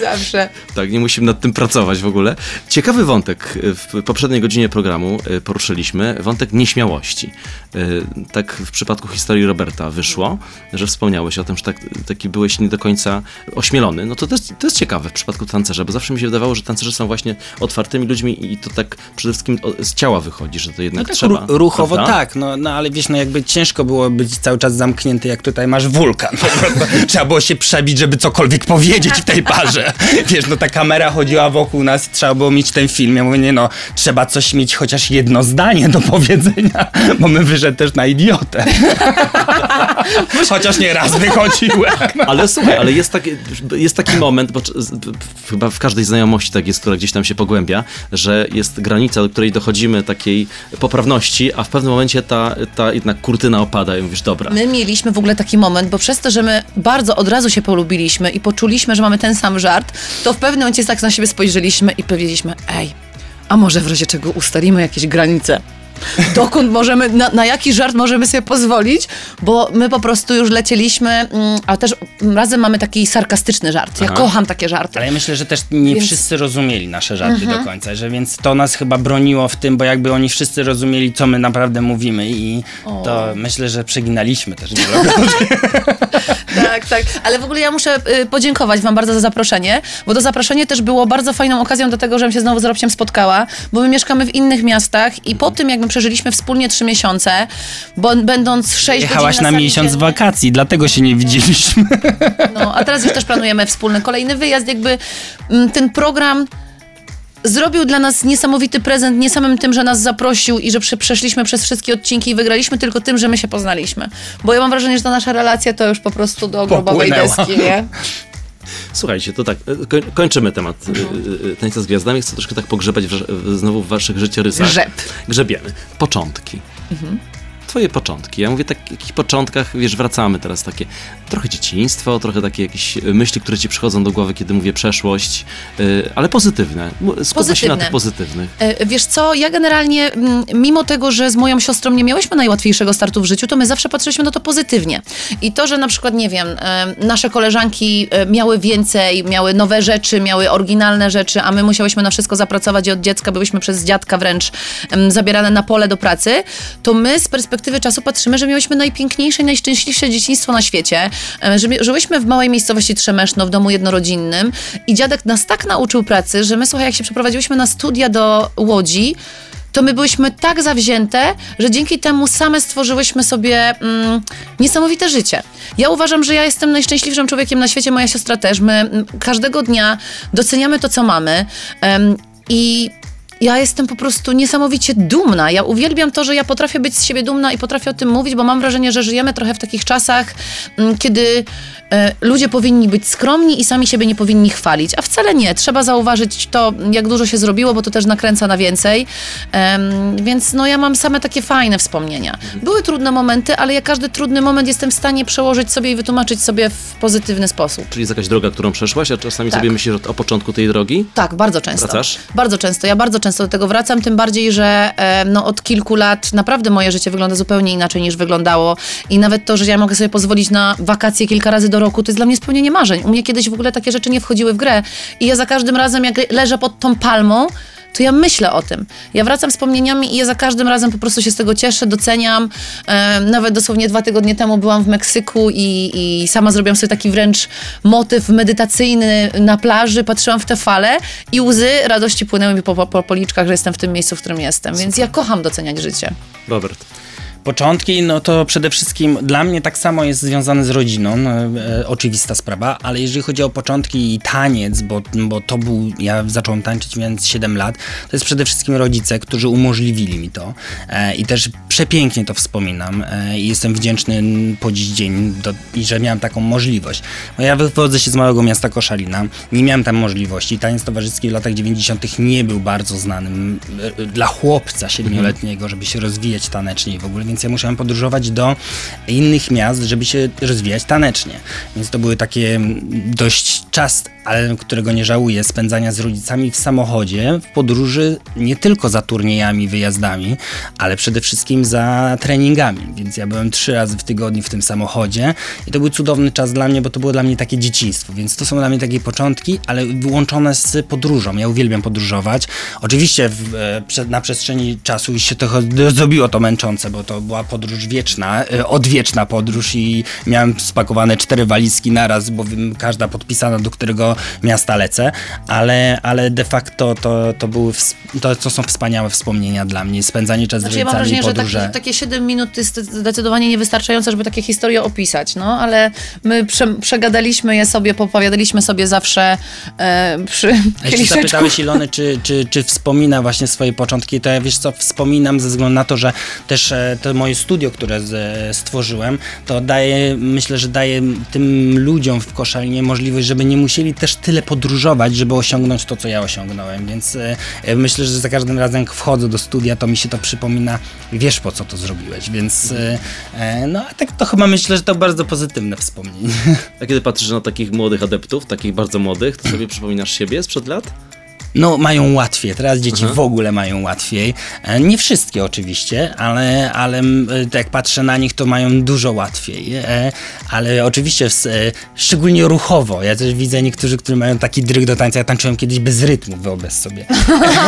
Zawsze. Tak, nie musimy nad tym pracować w ogóle. Ciekawy wątek w poprzedniej godzinie programu y, poruszyliśmy, wątek nieśmiałości. Y, Tak w przypadku historii Roberta wyszło, że wspomniałeś o tym, że tak, taki byłeś nie do końca ośmielony. No to, to, jest, to jest ciekawe w przypadku tancerza, bo zawsze mi się wydawało, że tancerze są właśnie otwartymi ludźmi i to tak przede wszystkim z ciała wychodzi, że to jednak No tak, trzeba. ru- ruchowo prawda? tak, no, no ale wiesz, no jakby ciężko było być cały czas zamknięty, jak tutaj masz wulkan. Trzeba było się przebić, żeby cokolwiek powiedzieć w tej parze. Wiesz, no ta kamera chodziła wokół nas trzeba było mieć ten film. Ja mówię, nie no, trzeba coś mieć chociaż jedno zdanie do powiedzenia, bo my wyszedł też na idiotę. Chociaż nie raz wychodziłem. Ale słuchaj, ale jest taki, jest taki moment, bo chyba w każdej znajomości tak jest, która gdzieś tam się pogłębia, że jest granica, do której dochodzimy takiej poprawności, a w pewnym momencie ta, ta jednak kurtyna opada i mówisz, dobra. My mieliśmy w ogóle taki moment, bo przez to, że my bardzo od razu się polubiliśmy i poczuliśmy, że mamy ten sam żart, to w pewnym momencie tak na siebie spojrzeliśmy i powiedzieliśmy, ej, a może w razie czego ustalimy jakieś granice? Dokąd możemy, na, na jaki żart możemy sobie pozwolić? Bo my po prostu już lecieliśmy, mm, a też razem mamy taki sarkastyczny żart. Ja Aha. kocham takie żarty. Ale ja myślę, że też nie Więc- wszyscy rozumieli nasze żarty do końca, że więc to nas chyba broniło w tym, bo jakby oni wszyscy rozumieli, co my naprawdę mówimy i to myślę, że przeginaliśmy też Tak, tak. Ale w ogóle ja muszę y, podziękować Wam bardzo za zaproszenie, bo to zaproszenie też było bardzo fajną okazją do tego, żebym się znowu z Robciem spotkała, bo my mieszkamy w innych miastach i po tym, jak my przeżyliśmy wspólnie trzy miesiące, bo będąc sześć Jechałaś na miesiąc dziennie, wakacji, dlatego się nie widzieliśmy. No, a teraz już też planujemy wspólny kolejny wyjazd. Jakby mm, ten program zrobił dla nas niesamowity prezent, nie samym tym, że nas zaprosił i że prze, przeszliśmy przez wszystkie odcinki i wygraliśmy, tylko tym, że my się poznaliśmy. Bo ja mam wrażenie, że ta nasza relacja to już po prostu do grobowej Popłynęła. deski, nie? Słuchajcie, to tak, e, koń, kończymy temat y, tańca z gwiazdami. Chcę troszkę tak pogrzebać w, w, znowu w waszych życiorysach. Grzeb. Grzebiemy. Początki. Twoje początki. Ja mówię tak, jakich początkach, wiesz, wracamy teraz takie, trochę dzieciństwo, trochę takie jakieś myśli, które ci przychodzą do głowy, kiedy mówię przeszłość, y, ale pozytywne. Skupmy się na tych pozytywnych. E, Wiesz co, ja generalnie, mm, mimo tego, że z moją siostrą nie miałyśmy najłatwiejszego startu w życiu, to my zawsze patrzyliśmy na to pozytywnie. I to, że na przykład, nie wiem, e, nasze koleżanki e, miały więcej, miały nowe rzeczy, miały oryginalne rzeczy, a my musiałyśmy na wszystko zapracować i od dziecka byłyśmy przez dziadka wręcz zabierane na pole do pracy, to my z perspektywy czasu patrzymy, że miałyśmy najpiękniejsze i najszczęśliwsze dzieciństwo na świecie, e, że żyłyśmy w małej miejscowości Trzemeszno, w domu jednorodzinnym i dziadek nas tak nauczył pracy, że my, słuchaj, jak się przeprowadziłyśmy na studia do Łodzi, to my byłyśmy tak zawzięte, że dzięki temu same stworzyłyśmy sobie mm, niesamowite życie. Ja uważam, że ja jestem najszczęśliwszym człowiekiem na świecie, moja siostra też. My mm, każdego dnia doceniamy to, co mamy em, i ja jestem po prostu niesamowicie dumna. Ja uwielbiam to, że ja potrafię być z siebie dumna i potrafię o tym mówić, bo mam wrażenie, że żyjemy trochę w takich czasach, mm, kiedy e, ludzie powinni być skromni i sami siebie nie powinni chwalić. A wcale nie. Trzeba zauważyć to, jak dużo się zrobiło, bo to też nakręca na więcej. Więc no ja mam same takie fajne wspomnienia. Były trudne momenty, ale ja każdy trudny moment jestem w stanie przełożyć sobie i wytłumaczyć sobie w pozytywny sposób. Czyli jest jakaś droga, którą przeszłaś, a czasami Tak. sobie myślisz o, o początku tej drogi? Tak, bardzo często. Wracasz? Bardzo często. Ja bardzo często do tego wracam, tym bardziej, że no, od kilku lat naprawdę moje życie wygląda zupełnie inaczej niż wyglądało. I nawet to, że ja mogę sobie pozwolić na wakacje kilka razy do roku, to jest dla mnie spełnienie marzeń. U mnie kiedyś w ogóle takie rzeczy nie wchodziły w grę. I ja za każdym razem, jak leżę pod tą palmą, to ja myślę o tym. Ja wracam wspomnieniami i ja za każdym razem po prostu się z tego cieszę, doceniam. E, nawet dosłownie dwa tygodnie temu byłam w Meksyku i, i sama zrobiłam sobie taki wręcz motyw medytacyjny na plaży, patrzyłam w te fale i łzy radości płynęły mi po, po, po policzkach, że jestem w tym miejscu, w którym jestem. Więc ja kocham doceniać życie. Robert. Początki, no to przede wszystkim dla mnie tak samo jest związane z rodziną, e, e, oczywista sprawa, ale jeżeli chodzi o początki i taniec, bo, bo to był, ja zacząłem tańczyć mając 7 lat, to jest przede wszystkim rodzice, którzy umożliwili mi to e, i też przepięknie to wspominam e, i jestem wdzięczny po dziś dzień, do, i że miałem taką możliwość. Bo ja wywodzę się z małego miasta Koszalina, nie miałem tam możliwości, taniec towarzyski w latach 90. nie był bardzo znanym e, dla chłopca siedmioletniego, żeby się rozwijać tanecznie i w ogóle, więc ja musiałem podróżować do innych miast, żeby się rozwijać tanecznie. Więc to były takie dość czas, ale którego nie żałuję, spędzania z rodzicami w samochodzie, w podróży nie tylko za turniejami, wyjazdami, ale przede wszystkim za treningami. Więc ja byłem trzy razy w tygodniu w tym samochodzie i to był cudowny czas dla mnie, bo to było dla mnie takie dzieciństwo. Więc to są dla mnie takie początki, ale wyłączone z podróżą. Ja uwielbiam podróżować. Oczywiście w, e, na przestrzeni czasu już się d- zrobiło to męczące, bo to była podróż wieczna, e, odwieczna podróż i miałem spakowane cztery walizki naraz, bo wiem, każda podpisana, do którego miasta lecę, ale, ale de facto to, to były, to, to są wspaniałe wspomnienia dla mnie. Spędzanie czasu Znaczy, z ja mam rodzicami, wrażenie, że podróże. takie, 7 minut to jest zdecydowanie niewystarczające, żeby takie historie opisać, no, ale my prze, przegadaliśmy je sobie, popowiadaliśmy sobie zawsze e, przy A Jeśli zapytałeś Ilony, czy, czy, czy wspomina właśnie swoje początki, to ja wiesz co, wspominam ze względu na to, że też e, to moje studio, które stworzyłem, to daje, myślę, że daje tym ludziom w Koszalinie możliwość, żeby nie musieli też tyle podróżować, żeby osiągnąć to, co ja osiągnąłem, więc e, myślę, że za każdym razem jak wchodzę do studia, to mi się to przypomina, wiesz po co to zrobiłeś, więc e, e, no a tak to chyba myślę, że to bardzo pozytywne wspomnienie. A kiedy patrzysz na takich młodych adeptów, takich bardzo młodych, to sobie przypominasz siebie sprzed lat? No, mają łatwiej. Teraz dzieci Aha. w ogóle mają łatwiej. E, Nie wszystkie oczywiście, ale, ale e, tak jak patrzę na nich, to mają dużo łatwiej. E, Ale oczywiście szczególnie ruchowo. Ja też widzę niektórzy, którzy mają taki dryg do tańca. Ja tańczyłem kiedyś bez rytmu, wyobraź sobie.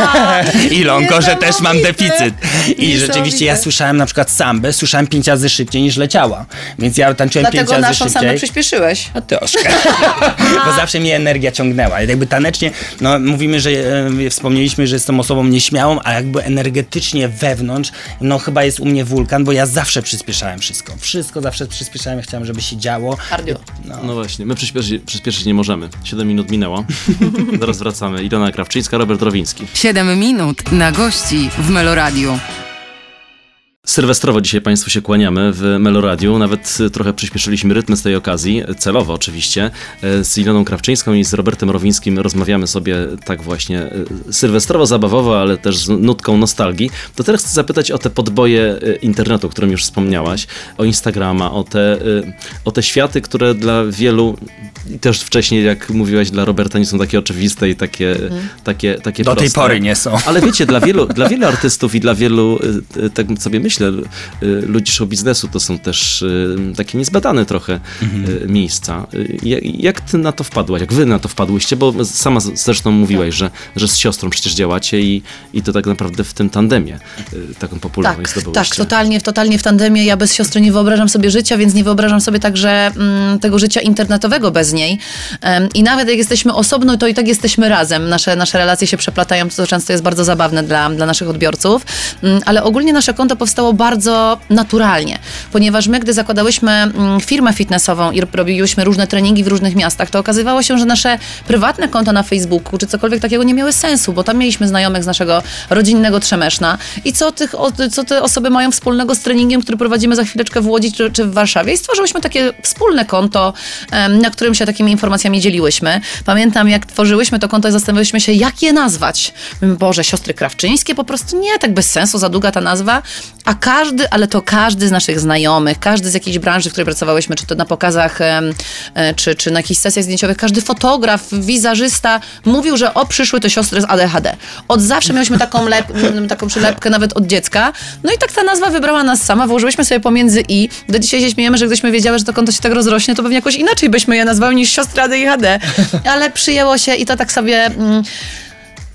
Ilonko, że też mam deficyt. I rzeczywiście ja słyszałem na przykład sambę, słyszałem pięć razy szybciej niż leciała. Więc ja tańczyłem pięć Dlatego razy naszą szybciej. samą przyspieszyłeś. A troszkę. Bo zawsze mnie energia ciągnęła. Jakby tanecznie, no mówimy, że e, wspomnieliśmy, że jestem osobą nieśmiałą, a jakby energetycznie wewnątrz, no chyba jest u mnie wulkan, bo ja zawsze przyspieszałem wszystko. Wszystko zawsze przyspieszałem, ja chciałem, żeby się działo. Cardio. No właśnie, my przyspieszyć, przyspieszyć nie możemy. 7 minut minęło. Zaraz wracamy. Ilona Krawczyńska, Robert Rowiński. 7 minut na gości w Meloradiu. Sylwestrowo dzisiaj Państwu się kłaniamy w Meloradiu. Nawet y, trochę przyspieszyliśmy rytmy z tej okazji, celowo oczywiście. Y, Z Iloną Krawczyńską i z Robertem Rowińskim rozmawiamy sobie tak właśnie sylwestrowo-zabawowo, ale też z nutką nostalgii. To teraz chcę zapytać o te podboje internetu, o którym już wspomniałaś, o Instagrama, o te, o te światy, które dla wielu, też wcześniej jak mówiłaś, dla Roberta nie są takie oczywiste i takie, takie, takie Do tej proste. pory nie są. Ale wiecie, dla wielu, dla wielu artystów i dla wielu, tak sobie myślę, y, ludzi show biznesu, to są też y, takie niezbadane trochę y, miejsca. Jak, jak ty na to wpadłaś? Jak wy na to wpadłyście? Bo sama zresztą mówiłaś, że, że z siostrą przecież działacie i, i to tak naprawdę w tym tandemie taką popularność Tak, zdobyłyście. tak, totalnie, totalnie w tandemie. Ja bez siostry nie wyobrażam sobie życia, więc nie wyobrażam sobie także mm, tego życia internetowego bez niej. Em, I nawet jak jesteśmy osobno, to i tak jesteśmy razem. Nasze, nasze relacje się przeplatają, co często jest bardzo zabawne dla, dla naszych odbiorców. Mm, Ale ogólnie nasze konto powstało bardzo naturalnie, ponieważ my, gdy zakładałyśmy mm, firmę fitnessową i robiłyśmy różne treningi w różnych miastach, to okazywało się, że nasze prywatne konta na Facebooku czy cokolwiek takiego nie miały sensu, bo tam mieliśmy znajomych z naszego rodzinnego Trzemeszna i co, tych, co te osoby mają wspólnego z treningiem, który prowadzimy za chwileczkę w Łodzi czy, czy w Warszawie i stworzyłyśmy takie wspólne konto, na którym się takimi informacjami dzieliłyśmy. Pamiętam, jak tworzyłyśmy to konto i zastanawiałyśmy się, jak je nazwać. Boże, siostry Krawczyńskie? Po prostu nie, tak bez sensu, za długa ta nazwa. A każdy, ale to każdy z naszych znajomych, każdy z jakiejś branży, w której pracowałyśmy, czy to na pokazach, e, czy, czy na jakichś sesjach zdjęciowych, każdy fotograf, wizażysta mówił, że o, przyszły to siostry z ADHD. Od zawsze miałyśmy taką, lep, taką przylepkę nawet od dziecka. No i tak ta nazwa wybrała nas sama, włożyłyśmy sobie pomiędzy i. Do dzisiaj się śmiejemy, że gdybyśmy wiedziały, że to konto się tak rozrośnie, to pewnie jakoś inaczej byśmy je nazwały niż siostry ADHD. Ale przyjęło się i to tak sobie... Mm,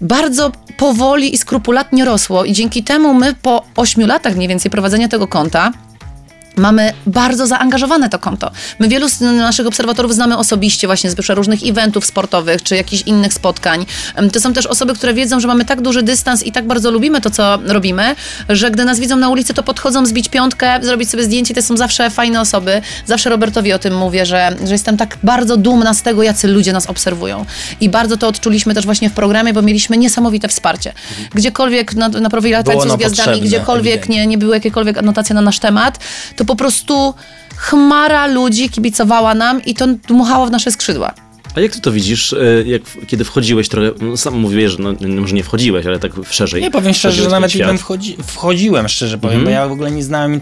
bardzo powoli i skrupulatnie rosło i dzięki temu my po ośmiu latach mniej więcej prowadzenia tego konta Mamy bardzo zaangażowane to konto. My wielu z naszych obserwatorów znamy osobiście właśnie z różnych eventów sportowych czy jakichś innych spotkań. To są też osoby, które wiedzą, że mamy tak duży dystans i tak bardzo lubimy to, co robimy, że gdy nas widzą na ulicy, to podchodzą zbić piątkę, zrobić sobie zdjęcie. To są zawsze fajne osoby. Zawsze Robertowi o tym mówię, że, że jestem tak bardzo dumna z tego, jacy ludzie nas obserwują. I bardzo to odczuliśmy też właśnie w programie, bo mieliśmy niesamowite wsparcie. Gdziekolwiek na, na Tańców z Gwiazdami, gdziekolwiek ewidentnie. nie, nie były jakiekolwiek anotacje na nasz temat, to po prostu chmara ludzi kibicowała nam i to dmuchało w nasze skrzydła. A jak ty to widzisz, y, jak, kiedy wchodziłeś trochę, no, sam mówiłeś, że no, może nie wchodziłeś, ale tak szerzej. Nie powiem szczerze, że nawet świat. bym wchodzi, wchodziłem, szczerze powiem, Mhm. bo ja w ogóle nie znałem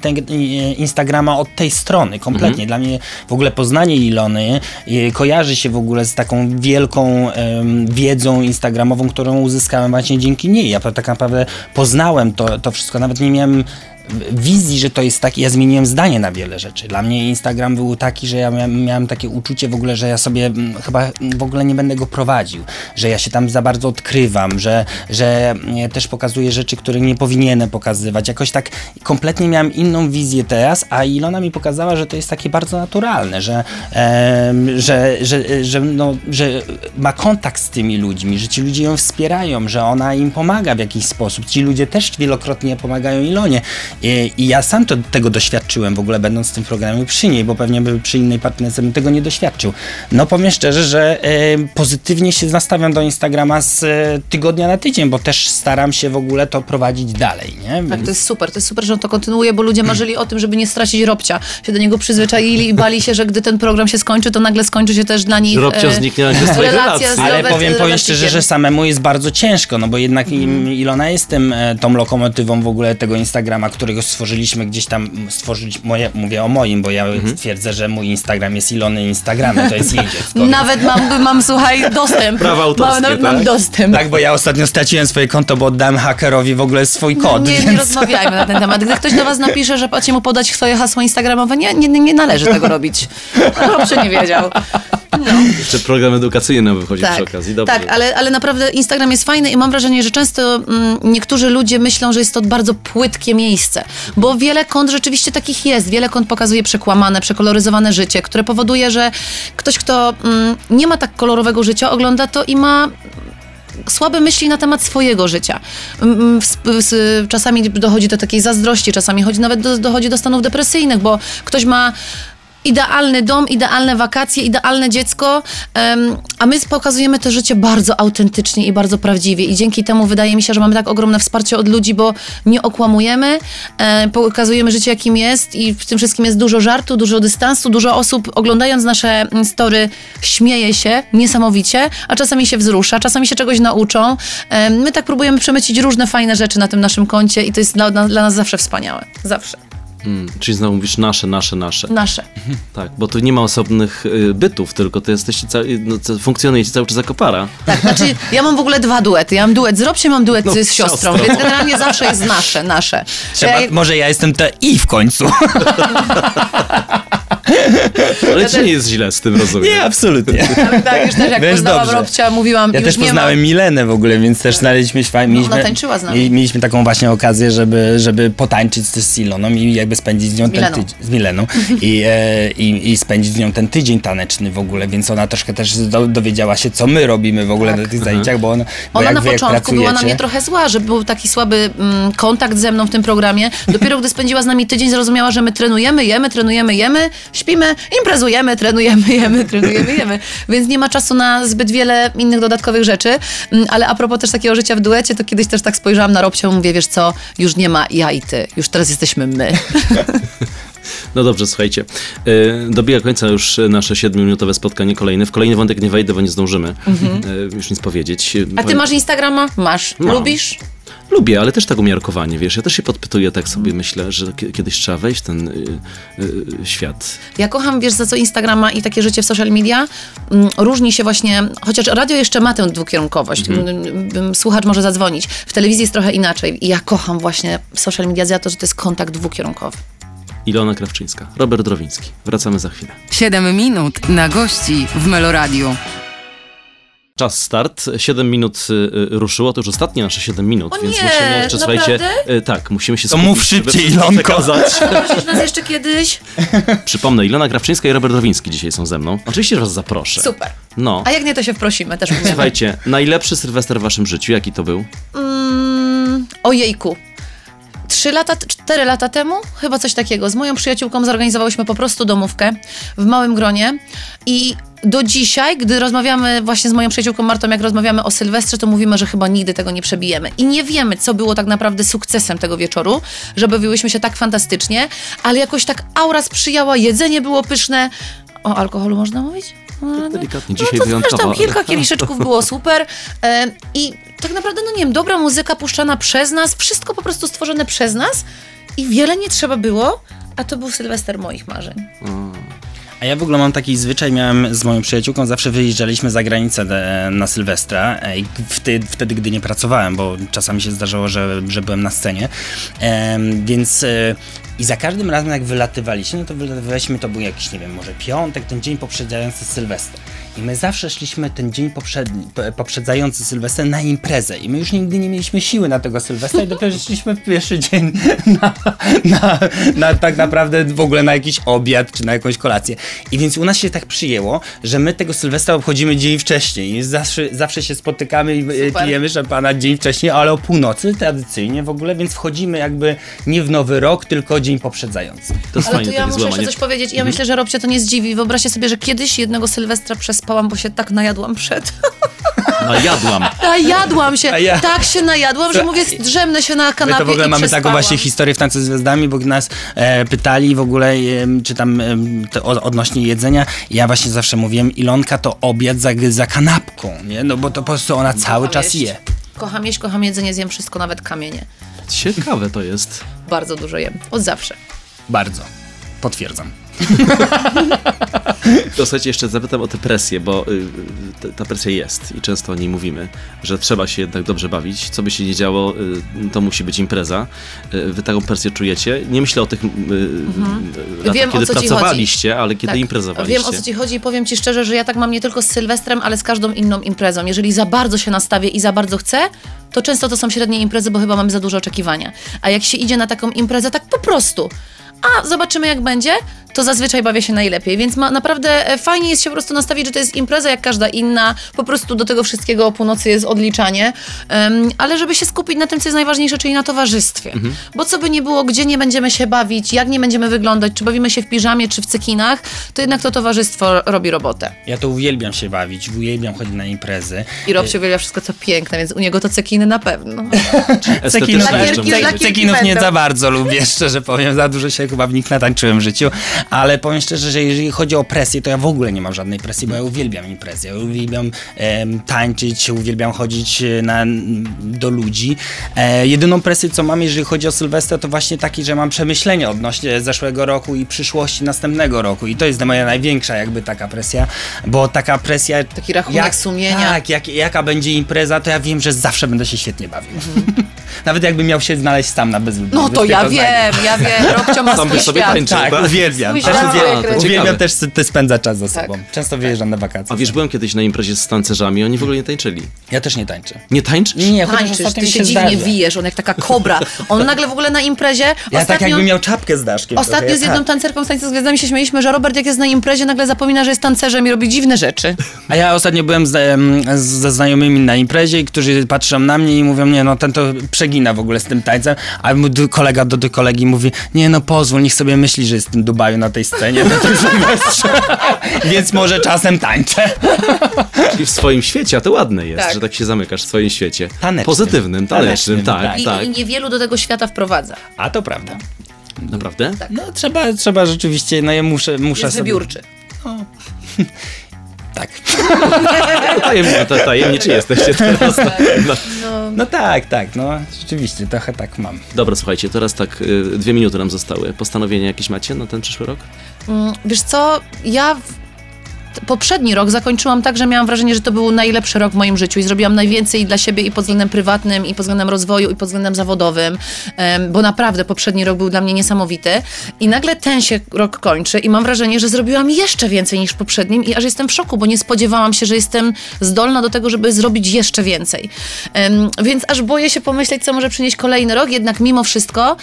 Instagrama od tej strony, kompletnie. Mhm. Dla mnie w ogóle poznanie Ilony e, kojarzy się w ogóle z taką wielką em, wiedzą instagramową, którą uzyskałem właśnie dzięki niej. Ja tak naprawdę poznałem to, to wszystko, nawet nie miałem wizji, że to jest taki, ja zmieniłem zdanie na wiele rzeczy. Dla mnie Instagram był taki, że ja miałem, takie uczucie w ogóle, że ja sobie mm, chyba w ogóle nie będę go prowadził, że ja się tam za bardzo odkrywam, że, że mm, też pokazuję rzeczy, które nie powinienem pokazywać. Jakoś tak kompletnie miałem inną wizję teraz, a Ilona mi pokazała, że to jest takie bardzo naturalne, że, em, że, że, że, no, że ma kontakt z tymi ludźmi, że ci ludzie ją wspierają, że ona im pomaga w jakiś sposób. Ci ludzie też wielokrotnie pomagają Ilonie. I, i ja sam to, tego doświadczyłem w ogóle będąc w tym programie przy niej, bo pewnie by przy innej partnerce bym tego nie doświadczył. No powiem szczerze, że e, pozytywnie się nastawiam do Instagrama z e, tygodnia na tydzień, bo też staram się w ogóle to prowadzić dalej, nie? Tak, Więc- to jest super, to jest super, że on to kontynuuje, bo ludzie marzyli o tym, żeby nie stracić robcia. Się do niego przyzwyczaili i bali się, że gdy ten program się skończy, to nagle skończy się też dla nich Robcio e, zniknie nagle z relacja z Ale Robert- powiem, powiem szczerze, że samemu jest bardzo ciężko, no bo jednak im- Ilona jest tym, e, tą lokomotywą w ogóle tego Instagrama, którego stworzyliśmy gdzieś tam, stworzyć, moje, mówię o moim, bo ja Mhm. twierdzę, że mój Instagram jest Ilony Instagramem, to jest jej dziecko. więc- Nawet mam, mam, słuchaj, dostęp. Prawa autorskie, mam, nawet tak? mam dostęp. Tak, bo ja ostatnio straciłem swoje konto, bo oddałem hakerowi w ogóle swój kod, No, nie, nie więc... rozmawiajmy na ten temat. Gdy ktoś do was napisze, że macie mu podać swoje hasło instagramowe, nie, nie, nie należy tego robić. Robcie nie wiedział. Jeszcze program edukacyjny wychodzi przy okazji. Dobrze. tak ale, ale naprawdę Instagram jest fajny i mam wrażenie, że często mm, niektórzy ludzie myślą, że jest to bardzo płytkie miejsce, bo wiele kont rzeczywiście takich jest. Wiele kont pokazuje przekłamane, przekoloryzowane życie, które powoduje, że ktoś, kto mm, nie ma tak kolorowego życia, ogląda to i ma słabe myśli na temat swojego życia. Mm, s- Czasami dochodzi do takiej zazdrości, czasami chodzi nawet do, dochodzi do stanów depresyjnych, bo ktoś ma idealny dom, idealne wakacje, idealne dziecko, a my pokazujemy to życie bardzo autentycznie i bardzo prawdziwie i dzięki temu wydaje mi się, że mamy tak ogromne wsparcie od ludzi, bo nie okłamujemy, pokazujemy życie jakim jest i w tym wszystkim jest dużo żartu, dużo dystansu, dużo osób oglądając nasze story śmieje się niesamowicie, a czasami się wzrusza, czasami się czegoś nauczą. My tak próbujemy przemycić różne fajne rzeczy na tym naszym koncie i to jest dla, dla nas zawsze wspaniałe. Zawsze. Mm, czyli znowu mówisz nasze, nasze, nasze. Nasze. Tak, bo tu nie ma osobnych y, bytów, tylko to jesteście, ca- no, co- funkcjonujecie cały czas jako para. Tak, znaczy ja mam w ogóle dwa duety. Ja mam duet z Robsiem, mam duet No, z z siostrą, siostrą. więc generalnie zawsze jest nasze, nasze. Trzeba, Ja- Może ja jestem te i w końcu. Ale ci nie jest źle z tym, rozumiem. Nie, absolutnie. tak, już też jak Więc poznałam dobrze. Robcia, mówiłam, Ja już też nie poznałem ma. Milenę w ogóle, więc też znaleźliśmy fajnie. No, ona tańczyła z nami. mieli- Mieliśmy taką właśnie okazję, żeby, żeby potańczyć z, z Iloną i jakby spędzić z nią ten Mileną. tydzień. Z Mileną. I, e, i, I spędzić z nią ten tydzień taneczny w ogóle, więc ona troszkę też do, dowiedziała się, co my robimy w ogóle na tych zajęciach, bo, on, bo Ona jak na wy początku była na mnie trochę zła, że był taki słaby mm, kontakt ze mną w tym programie. Dopiero gdy spędziła z nami tydzień, zrozumiała, że my trenujemy, jemy, trenujemy, jemy, śpimy, imprezujemy, trenujemy, jemy, trenujemy, jemy. Więc nie ma czasu na zbyt wiele innych dodatkowych rzeczy. Mm, Ale a propos też takiego życia w duecie, to kiedyś też tak spojrzałam na Robcia i mówię, wiesz co, już nie ma ja i ty, już teraz jesteśmy my. No dobrze, słuchajcie. Y, Dobija końca już nasze siedmiominutowe spotkanie kolejne. W kolejny wątek nie wejdę, bo nie zdążymy y, już nic powiedzieć. Mhm. A ty masz Instagrama? Masz. Mam. Lubisz? Lubię, ale też tak umiarkowanie, wiesz. Ja też się podpytuję, tak sobie myślę, że ki- kiedyś trzeba wejść w ten y, y, świat. Ja kocham, wiesz, za co Instagrama i takie życie w social media mm, różni się właśnie, chociaż radio jeszcze ma tę dwukierunkowość, Mhm. mm, mm, słuchacz może zadzwonić. W telewizji jest trochę inaczej i ja kocham właśnie social media za to, że to jest kontakt dwukierunkowy. Ilona Krawczyńska, Robert Drowiński. Wracamy za chwilę. 7 minut na gości w Meloradiu. Czas start. 7 minut y, y, ruszyło, to już ostatnie nasze 7 minut, O więc nie, musimy jeszcze, słuchajcie, naprawdę? y, tak, musimy się To skupić, mów szybciej, Ilonko. przekazać. Prosisz nas jeszcze kiedyś? Przypomnę, Ilona Krawczyńska i Robert Drowiński dzisiaj są ze mną. Oczywiście, że was zaproszę. Super. No. A jak nie, to się wprosimy, też umiemy. Słuchajcie, najlepszy Sylwester w waszym życiu, jaki to był? Mm, ojejku. Trzy lata, cztery lata temu, chyba coś takiego, z moją przyjaciółką zorganizowałyśmy po prostu domówkę w małym gronie i do dzisiaj, gdy rozmawiamy właśnie z moją przyjaciółką Martą, jak rozmawiamy o Sylwestrze, to mówimy, że chyba nigdy tego nie przebijemy. I nie wiemy, co było tak naprawdę sukcesem tego wieczoru, że bawiłyśmy się tak fantastycznie, ale jakoś tak aura sprzyjała, jedzenie było pyszne. O alkoholu można mówić? No, Delikatnie, no dzisiaj to wyjątkowo. Zresztą kilka kieliszeczków było super e, i tak naprawdę, no nie wiem, dobra muzyka puszczana przez nas, wszystko po prostu stworzone przez nas i wiele nie trzeba było, a to był Sylwester moich marzeń. A ja w ogóle mam taki zwyczaj, miałem z moją przyjaciółką, zawsze wyjeżdżaliśmy za granicę de, na Sylwestra, e, wtedy, wtedy, gdy nie pracowałem, bo czasami się zdarzało, że, że byłem na scenie, więc e, i za każdym razem jak wylatywaliśmy, no to wylatywaliśmy, to był jakiś, nie wiem, może piątek, ten dzień poprzedzający Sylwester. I my zawsze szliśmy ten dzień poprzedni, po- poprzedzający Sylwester na imprezę i my już nigdy nie mieliśmy siły na tego Sylwestra i dopiero szliśmy w pierwszy dzień na, na, na tak naprawdę w ogóle na jakiś obiad czy na jakąś kolację. I więc u nas się tak przyjęło, że my tego Sylwestra obchodzimy dzień wcześniej i zawsze, zawsze się spotykamy i e, Super. pijemy szampana dzień wcześniej, ale o północy tradycyjnie w ogóle, więc wchodzimy jakby nie w nowy rok, tylko dzień poprzedzający. To jest Ale fajne tu ja takie muszę złamanie. jeszcze coś powiedzieć i ja myślę, że Robcie to nie zdziwi. Wyobraźcie sobie, że kiedyś jednego Sylwestra przespałam, bo się tak najadłam przed. Najadłam. Najadłam się, ja- tak się najadłam, że mówię, drzemnę się na My kanapie to w ogóle i mamy taką właśnie historię w Tańcu z Gwiazdami, bo nas e, pytali w ogóle, e, czy tam e, to od, odnośnie jedzenia. Ja właśnie zawsze mówiłem, Ilonka to obiad za, za kanapką, nie? No bo to po prostu ona cały Kocham czas jeść. je. Kocham jeść, kocham jedzenie, zjem wszystko, nawet kamienie. Ciekawe to jest. Bardzo dużo jem, od zawsze. Bardzo. Potwierdzam. To słuchajcie, jeszcze zapytam o tę presję, bo y, ta presja jest i często o niej mówimy, że trzeba się jednak dobrze bawić. Co by się nie działo, y, to musi być impreza. Y, Wy taką presję czujecie. Nie myślę o tych y, latach, Mhm. Wiem, o kiedy co ci pracowaliście, ale kiedy Tak, imprezowaliście. Wiem o co ci chodzi i powiem ci szczerze, że ja tak mam nie tylko z Sylwestrem, ale z każdą inną imprezą. Jeżeli za bardzo się nastawię i za bardzo chcę, to często to są średnie imprezy, bo chyba mamy za duże oczekiwania. A jak się idzie na taką imprezę tak po prostu, a zobaczymy jak będzie, to zazwyczaj bawię się najlepiej. Więc ma, naprawdę e, fajnie jest się po prostu nastawić, że to jest impreza jak każda inna. Po prostu do tego wszystkiego o północy jest odliczanie. Em, ale żeby się skupić na tym, co jest najważniejsze, czyli na towarzystwie. Bo co by nie było, gdzie nie będziemy się bawić, jak nie będziemy wyglądać, czy bawimy się w piżamie, czy w cekinach, to jednak to towarzystwo robi robotę. Ja to uwielbiam się bawić, uwielbiam chodzić na imprezy. I Rob się uwielbia wszystko, co piękne, więc u niego to cekiny na pewno. Lakierki być. Cekinów nie za bardzo lubię, szczerze powiem. Za dużo się chyba w nich natańczyłem w życiu. Ale powiem szczerze, że jeżeli chodzi o presję, to ja w ogóle nie mam żadnej presji, bo ja uwielbiam imprezy. Ja uwielbiam em, tańczyć, uwielbiam chodzić e, na, do ludzi. E, jedyną presję, co mam, jeżeli chodzi o Sylwestra, to właśnie taki, że mam przemyślenia odnośnie zeszłego roku i przyszłości następnego roku. I to jest moja największa jakby taka presja, bo taka presja... Taki rachunek sumienia. Tak, jak, jaka będzie impreza, to ja wiem, że zawsze będę się świetnie bawił. Nawet jakbym miał się znaleźć sam na bezludnej No to ja wiem, ja wiem. Robcio ma Sam sobie świat. tańczył. Tak, tak? Uwielbiam. Też uwielbiam, uwielbiam też spędzać czas ze Tak. sobą. Często wyjeżdżam na wakacje. A wiesz, byłem kiedyś na imprezie z tancerzami, oni w ogóle nie tańczyli. Ja też nie tańczę. Nie tańczysz? Nie, chociaż Tańczysz, ty się się dziwnie zdarza. wijesz, on jak taka kobra. On nagle w ogóle na imprezie, Ja tak ostatnio, jakbym miał czapkę z daszkiem. ostatnio trochę, z jedną tak. tancerką z Tańca z Gwiazdami się śmieliśmy, że Robert jak jest na imprezie, nagle zapomina, że jest tancerzem i robi dziwne rzeczy. A ja ostatnio byłem z, ze znajomymi na imprezie, którzy patrzą na mnie i mówią, nie no, ten to przegina w ogóle z tym tańcem, a mój kolega do, do kolegi mówi, nie no pozwól, niech sobie myśli, że jest w tym Dubaju na tej scenie, na tym Sylwestrze. Więc może czasem tańczę. Czyli w swoim świecie, a to ładne jest, Tak. że tak się zamykasz w swoim świecie. Tanecznym. Pozytywnym, tanecznym, Tanecznym, tak, I, tak. I niewielu do tego świata wprowadza. A to prawda. Naprawdę? No trzeba, trzeba rzeczywiście, no ja muszę, muszę Jest sobie... wybiórczy. Tak. Tajemniczy, ta- tajemniczy jesteście teraz. No. No tak, tak, no rzeczywiście, trochę tak mam. Dobra, słuchajcie, teraz tak y, dwie minuty nam zostały. Postanowienia jakieś macie na ten przyszły rok? Mm, Wiesz co, ja poprzedni rok zakończyłam tak, że miałam wrażenie, że to był najlepszy rok w moim życiu i zrobiłam najwięcej dla siebie i pod względem prywatnym, i pod względem rozwoju, i pod względem zawodowym, bo naprawdę poprzedni rok był dla mnie niesamowity. I nagle ten się rok kończy i mam wrażenie, że zrobiłam jeszcze więcej niż w poprzednim i aż jestem w szoku, bo nie spodziewałam się, że jestem zdolna do tego, żeby zrobić jeszcze więcej. Więc aż boję się pomyśleć, co może przynieść kolejny rok, jednak mimo wszystko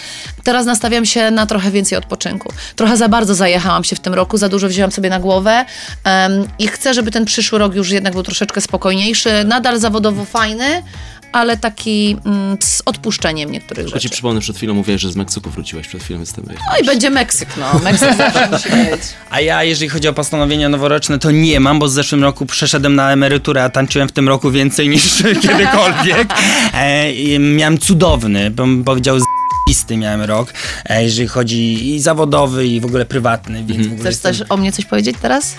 teraz nastawiam się na trochę więcej odpoczynku. Trochę za bardzo zajechałam się w tym roku, za dużo wzięłam sobie na głowę em, i chcę, żeby ten przyszły rok już jednak był troszeczkę spokojniejszy, nadal zawodowo fajny, ale taki mm, z odpuszczeniem niektórych Tylko ci rzeczy. przypomnę, przed chwilą mówiłeś, że z Meksyku wróciłeś przed chwilą, tym No i będzie Meksyk, no. Meksyk zawsze musi być. A ja, jeżeli chodzi o postanowienia noworoczne, to nie mam, bo w zeszłym roku przeszedłem na emeryturę, a tańczyłem w tym roku więcej niż kiedykolwiek. E, i miałem cudowny, bym powiedział, z***isty miałem rok, e, jeżeli chodzi i zawodowy, i w ogóle prywatny, więc w ogóle Chcesz jestem- też o mnie coś powiedzieć teraz?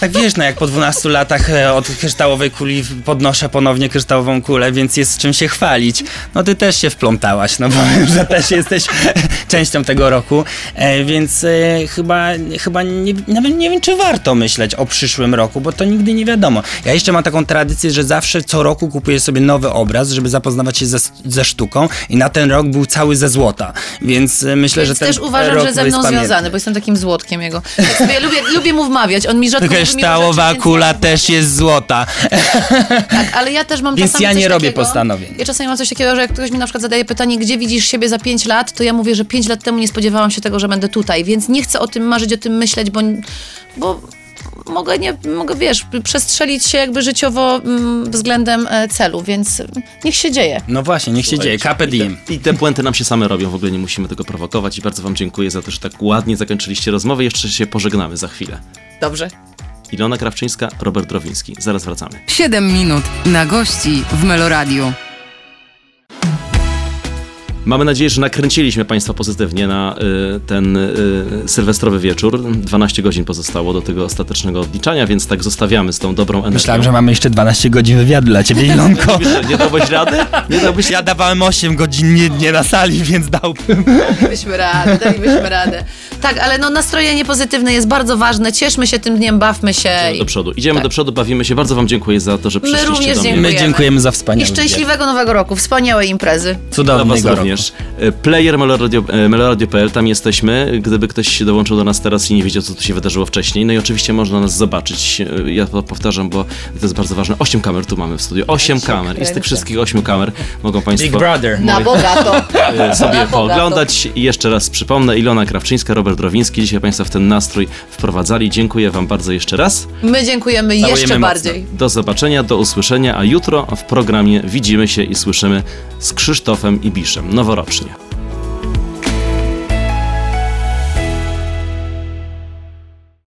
Tak wiesz, no jak po 12 latach e, od kryształowej kuli podnoszę ponownie kryształową kulę, więc jest z czym się chwalić. No ty też się wplątałaś, no bo że też jesteś częścią tego roku, e, więc e, chyba, chyba nie, nawet nie wiem, czy warto myśleć o przyszłym roku, bo to nigdy nie wiadomo. Ja jeszcze mam taką tradycję, że zawsze co roku kupuję sobie nowy obraz, żeby zapoznawać się ze, ze sztuką i na ten rok był cały ze złota, więc myślę, Więc że ten też uważam, rok że ze mną pamiętny. związany, bo jestem takim złotkiem jego. Tak sobie lubię, lubię mu wmawiać, on mi rzadko o Kryształowa kula też jest złota. Tak, ale ja też mam Więc czasami ja nie coś robię takiego, postanowień. Ja czasami mam coś takiego, że jak ktoś mi na przykład zadaje pytanie, gdzie widzisz siebie za 5 lat, to ja mówię, że 5 lat temu nie spodziewałam się tego, że będę tutaj, więc nie chcę o tym marzyć, o tym myśleć, bo, bo mogę, nie, mogę, wiesz, przestrzelić się jakby życiowo mm, względem e, celu, więc niech się dzieje. No właśnie, niech się dzieje. Carpe diem. I te puenty nam się same robią, w ogóle nie musimy tego prowokować i bardzo wam dziękuję za to, że tak ładnie zakończyliście rozmowę. Jeszcze się pożegnamy za chwilę. Dobrze. Ilona Krawczyńska, Robert Drowiński. Zaraz wracamy. 7 minut na gości w Meloradiu. Mamy nadzieję, że nakręciliśmy Państwa pozytywnie na y, ten y, sylwestrowy wieczór. 12 godzin pozostało do tego ostatecznego odliczania, więc tak zostawiamy z tą dobrą energią. Myślałem, że mamy jeszcze 12 godzin wywiadu dla ciebie, Ilonko. Nie dałbyś rady? Nie dałbyś Ja dawałem 8 godzin nie, nie na sali, więc dałbym. Dalibyśmy radę, dalibyśmy radę. Tak, ale no nastrojenie pozytywne jest bardzo ważne, cieszmy się tym dniem, bawmy się. do przodu. Idziemy Tak. do przodu, bawimy się. Bardzo Wam dziękuję za to, że przyszliście również do mnie. dziękujemy. My dziękujemy za wspaniały I szczęśliwego nowego roku, wspaniałej imprezy. Dla Was Cudownego roku. Również. E, Player Meloradio- e, meloradio.pl, tam jesteśmy. Gdyby ktoś się dołączył do nas teraz i nie wiedział, co tu się wydarzyło wcześniej. No i oczywiście można nas zobaczyć. E, Ja to powtarzam, bo to jest bardzo ważne. Osiem kamer tu mamy w studiu. Osiem kamer. I z tych kręcę. wszystkich ośmiu kamer mogą Big Państwo Brother. Na bogato. sobie Na bogato. pooglądać. I jeszcze raz przypomnę, Ilona Krawczyńska, Robert Rowiński. Dzisiaj Państwa w ten nastrój wprowadzali. Dziękuję Wam bardzo jeszcze raz. My dziękujemy Całujemy jeszcze mocno. bardziej. Do zobaczenia, do usłyszenia, a jutro w programie widzimy się i słyszymy z Krzysztofem Ibiszem noworocznie.